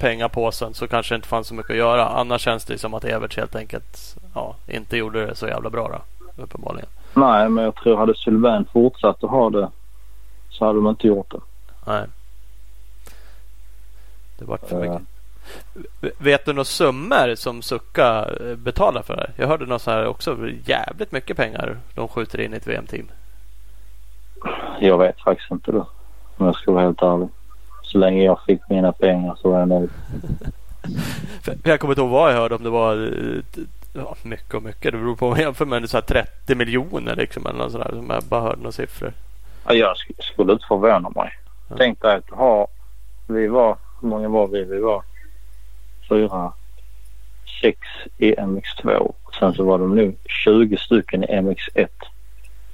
pengapåsen så kanske det inte fanns så mycket att göra. Annars känns det som att Everts helt enkelt ja, inte gjorde det så jävla bra då. Uppenbarligen. Nej, men jag tror hade Sylvain fortsatt att ha det så hade de inte gjort det. Nej. Det vart för Eh. mycket. Vet du några summor som Succa eh, betalar för det? Jag hörde något så här också. Jävligt mycket pengar de skjuter in i ett VM-team. Jag vet faktiskt inte det. Om jag ska vara helt ärlig. Så länge jag fick mina pengar så var jag nöjd. Jag kommer inte ihåg vad jag hörde. Om det var ja, mycket och mycket. Det beror på vad man jämför med. Så här 30 miljoner liksom. Eller något sådär. Som jag bara hörde några siffror. Ja, jag sk- skulle inte förvåna mig. Ja. Tänk dig att ha... Vi var... Hur många var vi? Vi var fyra, sex i MX2. Sen så var de nu 20 stycken i MX1.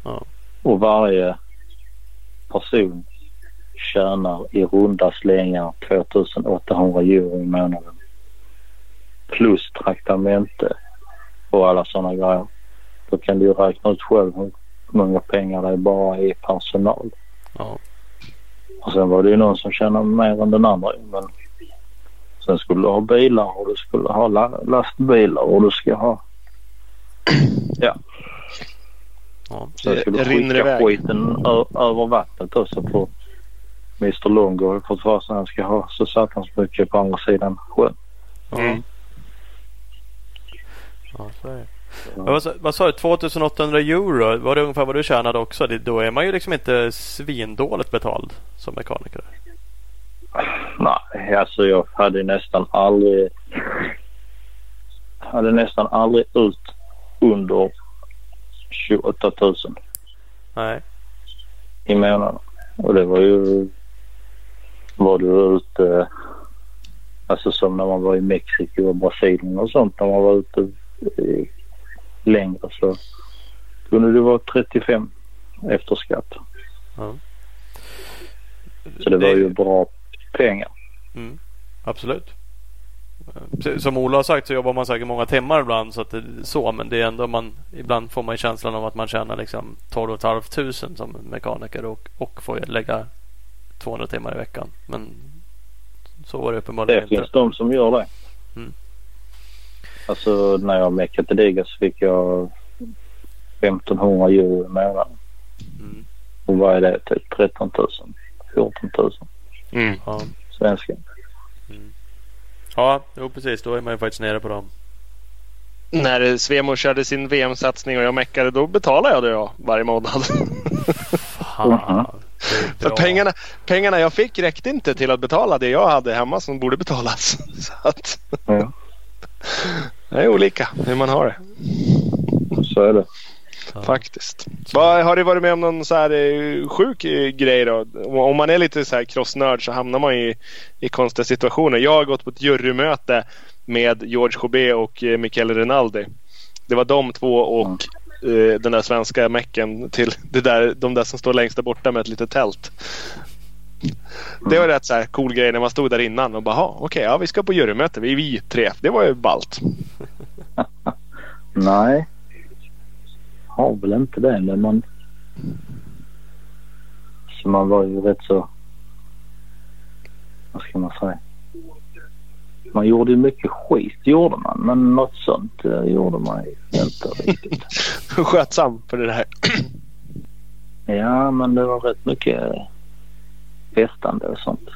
Ja. Och varje person tjänar i runda slängar 2800 euro i månaden. Plus traktamente och alla sådana grejer. Då kan du ju räkna ut själv hur många pengar det är bara i personal. Ja. Och sen var det ju någon som tjänade mer än den andra. Men sen skulle du ha bilar och du skulle ha la- lastbilar och du ska ha... Ja, Ja. sen skulle Det du rinner skicka iväg. skiten över vattnet också på Mr Long har ju fått för sig han ska ha så satans mycket på andra sidan sjön. Ja. Mm. Ja, så är det. Vad, sa- vad sa du? 2800 euro? Var det ungefär vad du tjänade också? Det, då är man ju liksom inte svindåligt betald som mekaniker. Nej, alltså jag hade nästan aldrig... Hade nästan aldrig ut under 28 000 Nej. i månaden. Och det var ju... Var du ute... Alltså som när man var i Mexiko och Brasilien och sånt. När man var ute eh, längre så kunde det vara 35 efter skatt. Ja. Så det var ju bra pengar. Mm, absolut. Precis Som Ola har sagt så jobbar man säkert många timmar ibland. Så att det så, men det är ändå man, ibland får man känslan av att man tjänar liksom 12 500 som mekaniker och, och får lägga 200 timmar i veckan. Men så var det Det uppenbarligen inte. finns de som gör det. Mm. Alltså när jag meckade Diga så fick jag 1500 euro i månaden. Mm, Och vad är det? Typ 13 000? 14 000 Mm. ja. svenska. ja, jo precis. Då är man ju faktiskt nere på dem. När Svemo körde sin VM-satsning och jag meckade då betalade jag det jag varje månad. Fan. För pengarna, pengarna jag fick räckte inte till att betala det jag hade hemma som borde betalas. Så att, Ja, det är olika hur man har det så är det. Ja. faktiskt. Vad, har du varit med om någon så här eh, sjuk eh, grej då? Om man är lite så här crossnörd så hamnar man i, i konstiga situationer. Jag har gått på ett jurymöte med George Jobé och eh, Michele Rinaldi. Det var de två och eh, den där svenska mecken till det där, de där som står längst där borta med ett litet tält. Det var rätt så här cool grej när man stod där innan och bara okej, okej, ja vi ska på jurymöte. Vi är vi tre. Det var ju ballt. Nej. Har väl inte det men man... Så man var ju rätt så... Vad ska man säga? Man gjorde ju mycket skit gjorde man men något sånt eh, gjorde man ju inte riktigt. Skötsam för det här. Ja men det var rätt mycket festande och sånt.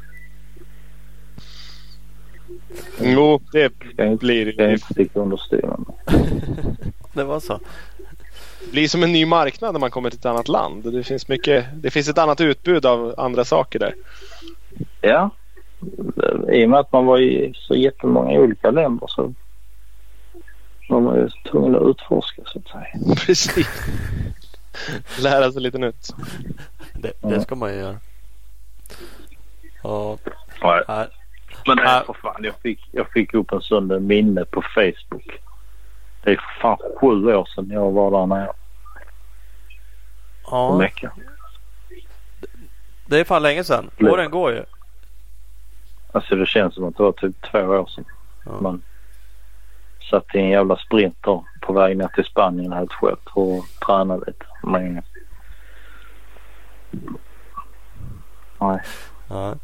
Jo, det blir, ska det inte sticka under stolen. Det var så. blir som en ny marknad när man kommer till ett annat land. Det finns, mycket, det finns ett annat utbud av andra saker där. Ja. I och med att man var i så jättemånga olika länder så var man ju tvungen att utforska så att säga. Precis. Lära sig lite nytt. Det, det ska man ju göra. Ja. Nej. Nej. Men nej, för fan. Jag fick, jag fick upp en sån minne på Facebook. Det är för fan sju år sedan jag var där nere Ja, Mecka. det är fan länge sedan. Åren går ju. Alltså det känns som att det var typ två år sedan. Ja. Man satt i en jävla sprinter på väg ner till Spanien helt själv och tränade lite. Men... Nej. Ja.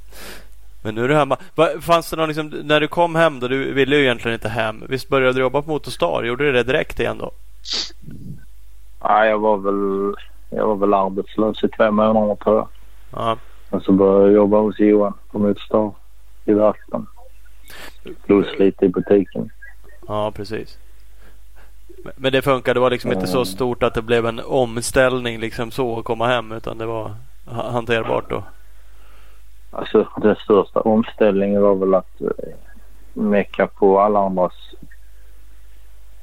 Men nu är du hemma. Fanns det någon liksom, när du kom hem då, du ville ju egentligen inte hem. Visst började du jobba på Motorstar? Gjorde du det direkt igen då? Nej, jag var väl, jag var väl arbetslös i två månader tror jag. Ja. Men så började jag jobba hos Johan på Motorstar i verkstaden. Plus lite i butiken. Ja, precis. Men- det funkade. Det var liksom inte så stort att det blev en omställning liksom så att komma hem. Utan det var ha- hanterbart då. Alltså den största omställningen var väl att eh, mecka på alla andras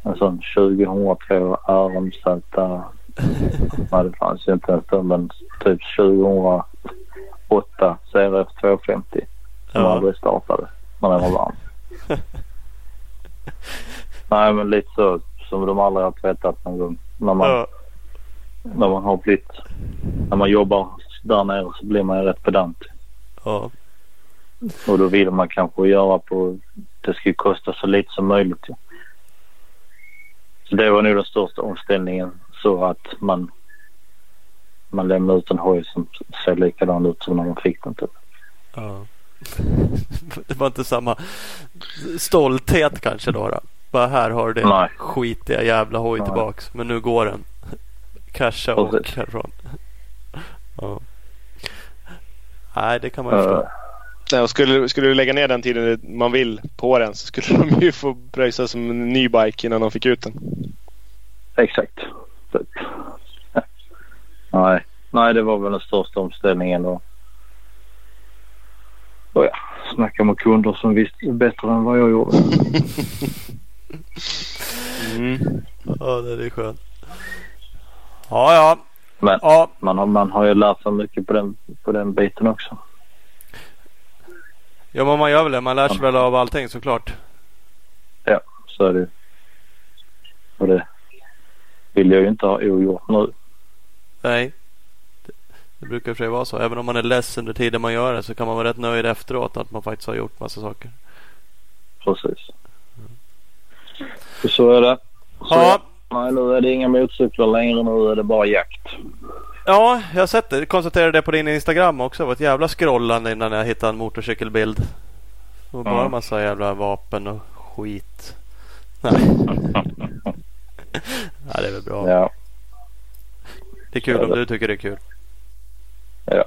en sån 2002 RMZ. Nej det fanns ju inte ens då men typ 2008 CRF 250 som Ja. aldrig startade när den var varm. Nej men lite så som de aldrig har tvättat någon gång. När man Ja. när man har blivit... När man jobbar där nere så blir man ju rätt pedant. Ja. Och då vill man kanske göra på... Det ska ju kosta så lite som möjligt. Ja. Så det var nog den största omställningen. Så att man... Man lämnar ut en hoj som ser likadan ut som när man fick den typ. ja. Det var inte samma stolthet kanske då. då. Bara här har du din skitiga jävla hoj Nej. tillbaks. Men nu går den. Casha och Precis. härifrån. Ja. Nej, det kan man ju förstå. Uh, Nej, och skulle, skulle du lägga ner den tiden man vill på den så skulle de ju få pröjsa som en ny bike innan de fick ut den. exakt. Nej. Nej, det var väl den största omställningen då. Och ja, snacka med kunder som visste bättre än vad jag gjorde. Mm. Ja, det är skönt. Ja, ja. Men ja. man har, man har ju lärt sig mycket på den, på den biten också. Ja, men man gör väl det. Man lär sig väl av allting såklart. Ja, så är det ju. Och det vill jag ju inte ha ogjort nu. Nej. Det, brukar i och för sig vara så. Även om man är less under tiden man gör det så kan man vara rätt nöjd efteråt att man faktiskt har gjort massa saker. Precis. Och så är det. Så Ja, Nej, nu är det inga motorcyklar längre. Nu är det bara jakt. ja jag har sett det. Konstaterade det på din Instagram också. Det var ett jävla scrollande innan jag hittade en motorcykelbild. Det var bara Ja. massa jävla vapen och skit. Nej, Nej det är väl bra. Ja. Det är kul om du tycker det är kul. Ja.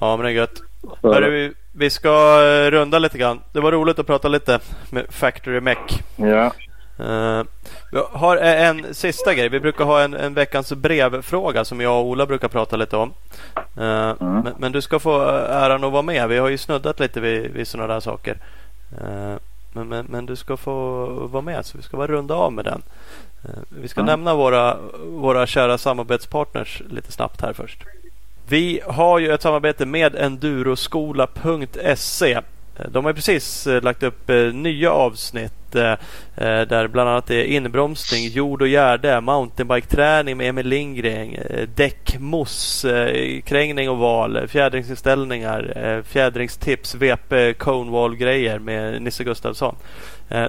Ja, men det är gött. Hörru, vi, vi ska eh, runda lite grann. Det var roligt att prata lite med Factory Mech. Ja. Uh, vi har en sista grej. Vi brukar ha en, en veckans brevfråga som jag och Ola brukar prata lite om. Eh, Mm. men, men du ska få äran att vara med. Vi har ju snuddat lite vid, vid sådana där saker. Eh, men, men, men du ska få vara med så vi ska bara runda av med den. Eh, vi ska Mm. nämna våra, våra kära samarbetspartners lite snabbt här först. Vi har ju ett samarbete med enduroskola.se. De har ju precis eh, lagt upp eh, nya avsnitt eh, där bland annat det är inbromsning, jord och gärde, mountainbike-träning med Emil Lindgren, eh, däckmoss, krängning och val, fjädringsinställningar, fjädringstips, VP, conewall-grejer med Nisse Gustafsson.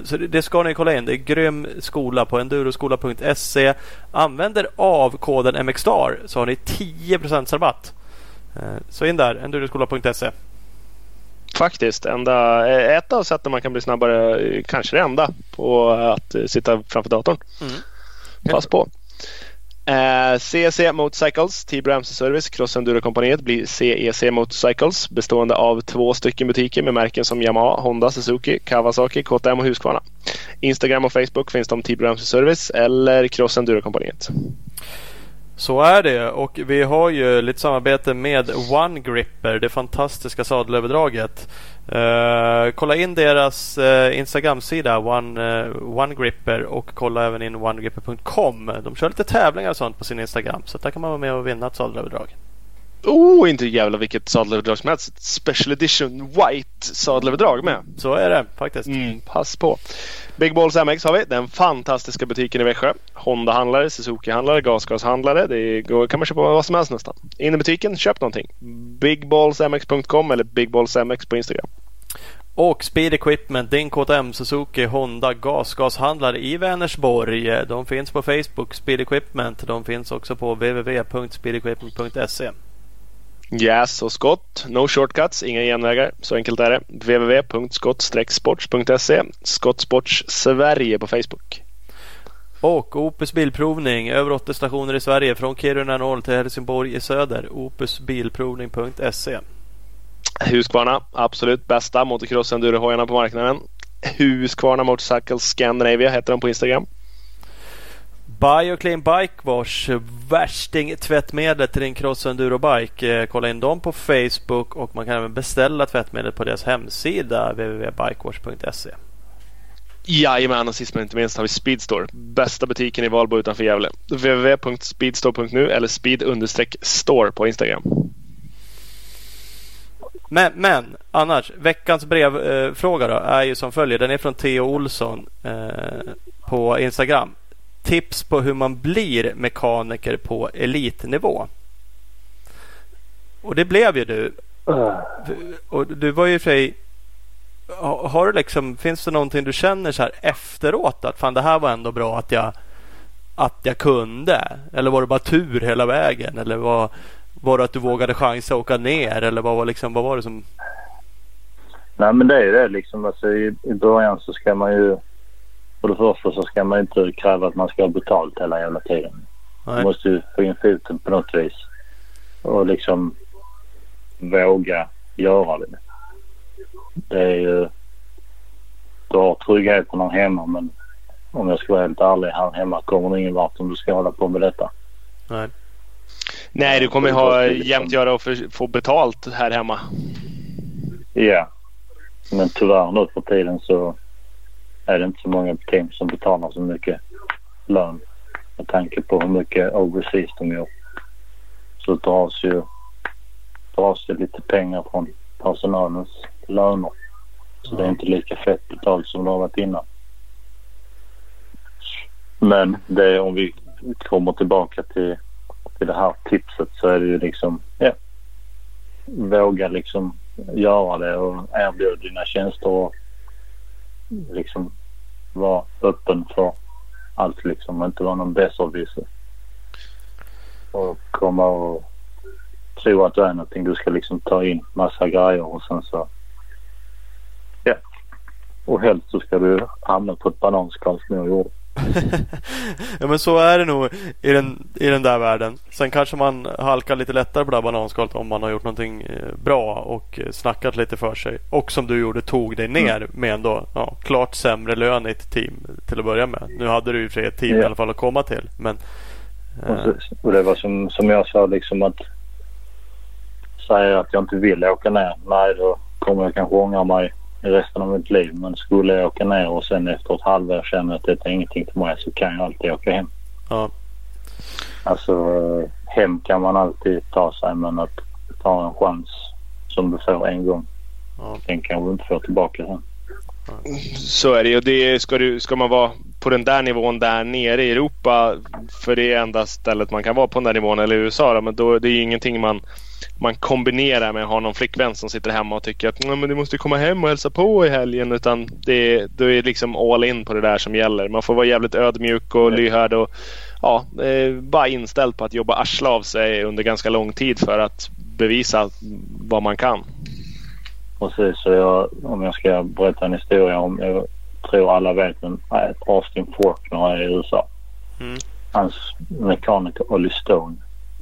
Så det- ska ni kolla in. Det är grym skola på enduroskola.se. Använder av koden MXSTAR så har ni 10% rabatt. Så in där, enduroskola.se. Faktiskt. Enda, eh, ett av sätten man kan bli snabbare, eh, kanske det enda, på att eh, sitta framför datorn. Mm. Pass på. Eh, CEC Motorcycles, Tibro MC Service, Cross Enduro-kompaniet blir CEC Motorcycles bestående av två stycken butiker med märken som Yamaha, Honda, Suzuki, Kawasaki, KTM och Husqvarna. Instagram och Facebook finns de Tibro MC Service eller Cross Enduro-kompaniet. Så är det och vi har ju lite samarbete med One Gripper, det fantastiska sadelöverdraget. Uh, kolla in deras uh, Instagram-sida One, uh, One Gripper och kolla även in onegripper.com. De kör lite tävlingar och sånt på sin Instagram så där kan man vara med och vinna ett sadelöverdrag. Oh, inte jävla vilket sadelöverdrag som helst. Special Edition White sadelöverdrag med. Så är det faktiskt. Mm, pass på. Big Balls MX har vi. Den fantastiska butiken i Växjö. Honda-handlare, Suzuki-handlare, gasgashandlare. Det går, kan man köpa vad som helst nästan. In i butiken, köp någonting. Bigballsmx.com eller bigballsmx på Instagram. Och Speed Equipment, din KTM, Suzuki, Honda, gasgashandlare i Vänersborg. De finns på Facebook, Speed Equipment. De finns också på www.speedequipment.se. Yes och skott. No shortcuts, inga genvägar. Så enkelt är det. www.skott-sports.se Skottsports Sverige på Facebook. Och Opus Bilprovning, över 80 stationer i Sverige från Kiruna norr till Helsingborg i söder. opusbilprovning.se Husqvarna, absolut bästa motocross enduro-hojarna på marknaden. Husqvarna Motorcycles Scandinavia heter de på Instagram. Bioclean Bike Wash, värsting tvättmedlet till din cross enduro bike. Eh, Kolla in dem på Facebook och man kan även beställa tvättmedlet på deras hemsida www.bikewash.se. Jajamän, och sist men inte minst har vi Speedstore. Bästa butiken i Valbo utanför Gävle. www.speedstore.nu eller speed-store på Instagram. Men, men annars, veckans brevfråga eh, då är ju som följer. Den är från Theo Olsson eh, på Instagram. Tips på hur man blir mekaniker på elitnivå. Och det blev ju du. Uh, Och du var ju i och för sig har du liksom, finns det någonting du känner så här efteråt att fan det här var ändå bra att jag att jag kunde? Eller var det bara tur hela vägen? Eller var, var det att du vågade chansa att åka ner? Eller vad var, liksom, vad var det som... Nej men det är ju det liksom. Alltså, i, I början så ska man ju... För det första så ska man inte kräva att man ska ha betalt hela jävla tiden. Nej. Du måste ju få in foten på något vis. Och liksom våga göra det. Det är ju... Du har tryggheten här hemma men om jag ska vara helt ärlig här hemma kommer det ingen vart om du ska hålla på med detta. Nej. Nej, du kommer ha jämnt göra och för- få betalt här hemma. Ja. Men tyvärr nu för tiden så är det inte så många team som betalar så mycket lön med tanke på hur mycket overseas de gör. Så dras ju dras det lite pengar från personalens löner. Så det är inte lika fett betalt som det har varit innan. Men det om vi kommer tillbaka till, till det här tipset så är det ju liksom, ja. Våga liksom göra det och erbjuda dina tjänster och liksom vara öppen för allt liksom. Inte vara någon besserwisser. Och komma och tro att du är någonting. Du ska liksom ta in massa grejer och sen så... Ja. Och helst så ska du hamna på ett bananskal som jag gjorde. ja men så är det nog i den, i den där världen. Sen kanske man halkar lite lättare på det här bananskalet om man har gjort någonting eh, bra och eh, snackat lite för sig. Och som du gjorde tog dig ner med ändå ja, klart sämre lön i ett team till att börja med. Nu hade du ju för ett team i Ja. alla fall att komma till. Men eh, Precis. Och det var som, som jag sa liksom att säga att jag inte vill åka ner. Nej, då kommer jag kanske ångra mig i resten av mitt liv. Men skulle jag åka ner och sen efter ett halvår känna att detta är ingenting för mig så kan jag alltid åka hem. ja, Alltså hem kan man alltid ta sig men att ta en chans som du får en gång. Ja. Den kan du inte få tillbaka sen. Så är det ju. Det ska, du, ska man vara på den där nivån där nere i Europa, för det är enda stället man kan vara på den där nivån, eller i USA, då, men då, det är ju ingenting man, man kombinerar med att ha någon flickvän som sitter hemma och tycker att "Nej, men du måste komma hem och hälsa på i helgen. Utan det, då är det liksom all in på det där som gäller. Man får vara jävligt ödmjuk och lyhörd och ja, eh, bara inställd på att jobba arsle av sig under ganska lång tid för att bevisa vad man kan. Precis, så jag, om jag ska berätta en historia om, jag tror alla vet men Austin Faulkner är i USA. Mm. Hans mekaniker Olly Stone.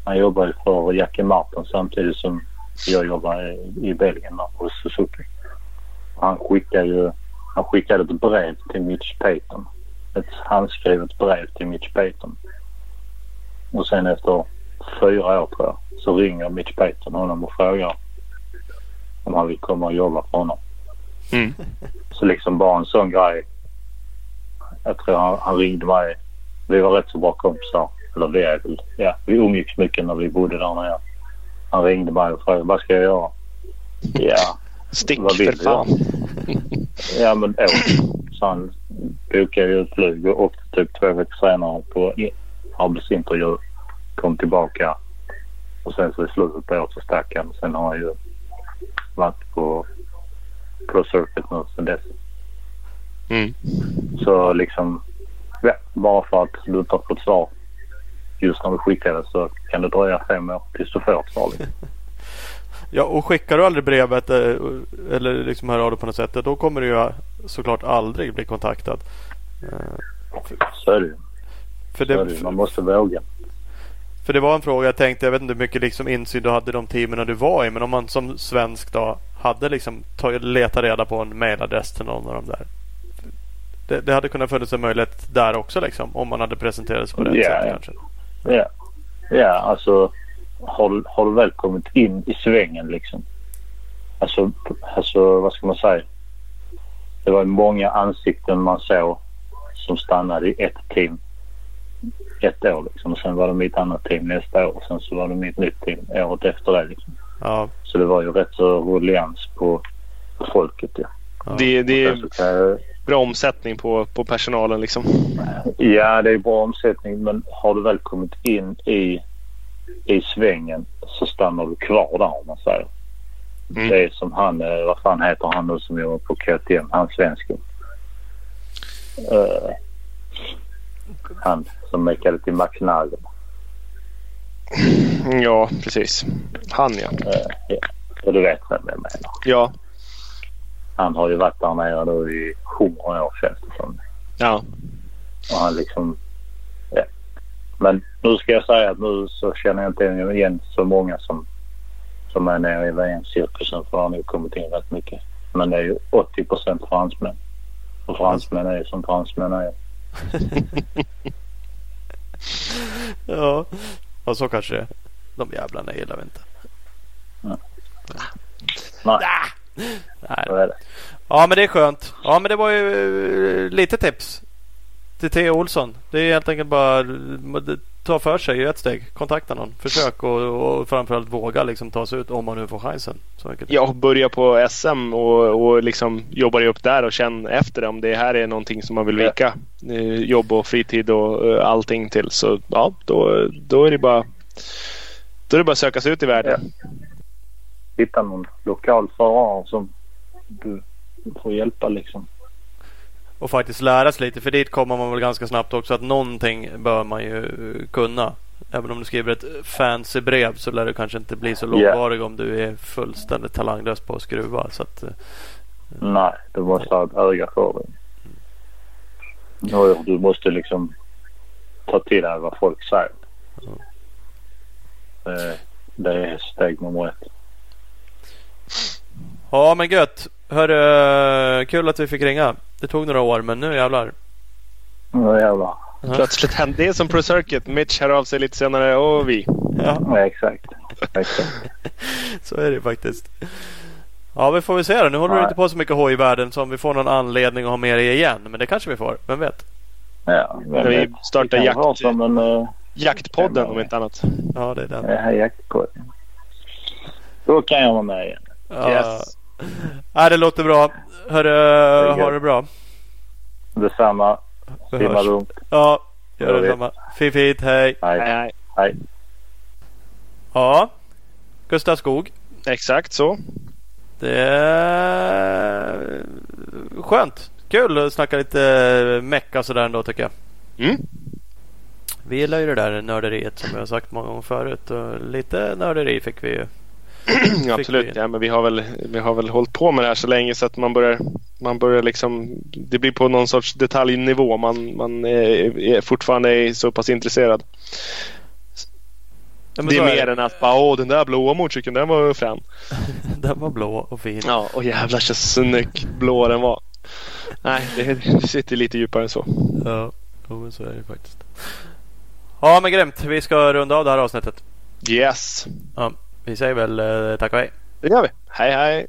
Han jobbar ju för Jackie Martin samtidigt som jag jobbar i, Belgien hos Suzuki. Han skickade ju han skickade ett brev till Mitch Payton. Ett handskrivet brev till Mitch Payton. Och sen efter fyra år tror jag så ringer Mitch Payton honom och frågar om han vill komma och jobba för honom. Mm. Så liksom bara en sån grej. Jag tror han, han ringde mig. Vi var rätt så bra kompisar. Eller vi är ja, vi umgicks mycket när vi bodde där nere. Han ringde mig och frågade vad ska jag göra? Ja, Stick Vad vill för fan. ja men åk. Så han bokade ju ett flyg och åkte typ två veckor senare på arbetsintervju. Kom tillbaka. Och sen så i slutet på året så stack han. Sen har han ju varit på Pro Circuit nu sen dess. Mm. Så liksom, ja, bara för att du inte har fått svar just när du skickade så kan det dröja fem år tills du får ett svar. Ja, och skickar du aldrig brevet eh, eller liksom hör av dig på något sätt. Då kommer du ju såklart aldrig bli kontaktad. Eh, Så är det. För det det, Man måste våga. för det var en fråga jag tänkte. Jag vet inte hur mycket liksom insyn du hade i de teamen du var i. Men om man som svensk då hade liksom letat reda på en mailadress till någon av dem där. Det, det hade kunnat funnits en möjlighet där också liksom. Om man hade presenterat sig på rätt Ja, sätt kanske. Ja, ja alltså har, har du väl kommit in i svängen liksom. Alltså, alltså vad ska man säga? Det var många ansikten man såg som stannade i ett team ett år liksom. Och sen var de i ett annat team nästa år och sen så var de i ett nytt team året efter det liksom. Ja, Så det var ju rätt så ruljans på, på folket ja. ja. Det, det, Sen så kan jag, bra omsättning på, på personalen liksom. Ja, det är bra omsättning men har du väl kommit in i, i svängen så stannar du kvar där om man säger. Mm. Det är som han, eh, vad fan heter han nu som jobbar på KTM, han svensken. Uh, han som mekade till. Mm, Ja, precis. Han ja. Uh, ja. Och du vet vem jag menar. Ja, Han har ju varit där nere nu i hundra år känns det som. ja. Och han liksom... Ja. Men nu ska jag säga att nu så känner jag inte igen så många som, som är nere i VM-cirkusen för det har nog kommit in rätt mycket. Men det är ju 80 procent fransmän. Och fransmän är ju som fransmän är. Ja, ja så kanske det är. De jävlarna gillar vi inte. Nej, Nej. Så är det. Ja men det är skönt. Ja men det var ju eh, lite tips. Till Theo Olsson. Det är helt enkelt bara ta för sig i ett steg. Kontakta någon. Försök och, och framförallt våga liksom ta sig ut om man nu får chansen. Ja, börja på SM och, och liksom jobba dig upp där och känn efter om det här är någonting som man vill vika eh, jobb och fritid och eh, allting till. Så ja, då, då är det bara då är det bara att söka sig ut i världen. Hitta någon lokal förare som du får hjälpa liksom. Och faktiskt lära sig lite. För dit kommer man väl ganska snabbt också. Att någonting bör man ju eh, kunna. Även om du skriver ett fancy brev så lär det kanske inte bli så långvarig om du är fullständigt talanglös på att skruva. Så att, eh, Nej, du måste ha ett öga för det. Och Du måste liksom ta till dig vad folk säger. Eh, Det är steg nummer ett. Ja men gött. Hörru, kul att vi fick ringa. Det tog några år men nu jävlar. Ja, jävlar. Plötsligt hände det som Pro Circuit. Mitch hör av sig lite senare och vi. Ja, Ja, exakt. exakt. så är det faktiskt. Ja vi får väl se då. Nu håller du Nej. inte på så mycket hoj i världen så om vi får någon anledning att ha med dig igen. Men det kanske vi får. Vem vet? Ja, men Ska vi det- starta det kan vara jakt- som en uh, Jaktpodden om inte annat. Ja det är den. uh, jaktpodd. Då kan jag vara med igen. Ja. Yes. Ja, det låter bra. Hörru, ha det bra. Detsamma. Simma lugnt. Ja, Gör detsamma. Fint, fint, hej. Hej. nej. Hej. Ja, Gustav Skog. Exakt så. Det är skönt. Kul att snacka lite mecka sådär ändå tycker jag. Mm. Vi gillar ju det där nörderiet som jag har sagt många gånger förut. Och lite nörderi fick vi ju. Ja, absolut. vi- Ja, men vi, har väl, vi har väl hållit på med det här så länge så att man börjar, man börjar liksom, det blir på någon sorts detaljnivå. Man, man är, är fortfarande är så pass intresserad. Ja, det är mer än att bara, åh den där blåa motorcykeln den var frän. Den var blå och fin. Ja, och jävlar så snygg blå den var. Nej, det, det sitter lite djupare än så. Ja, men så är det faktiskt. Ja, men grymt. Vi ska runda av det här avsnittet. Yes, Ja, vi säger väl eh, tack och hej. det gör vi. Hej hej!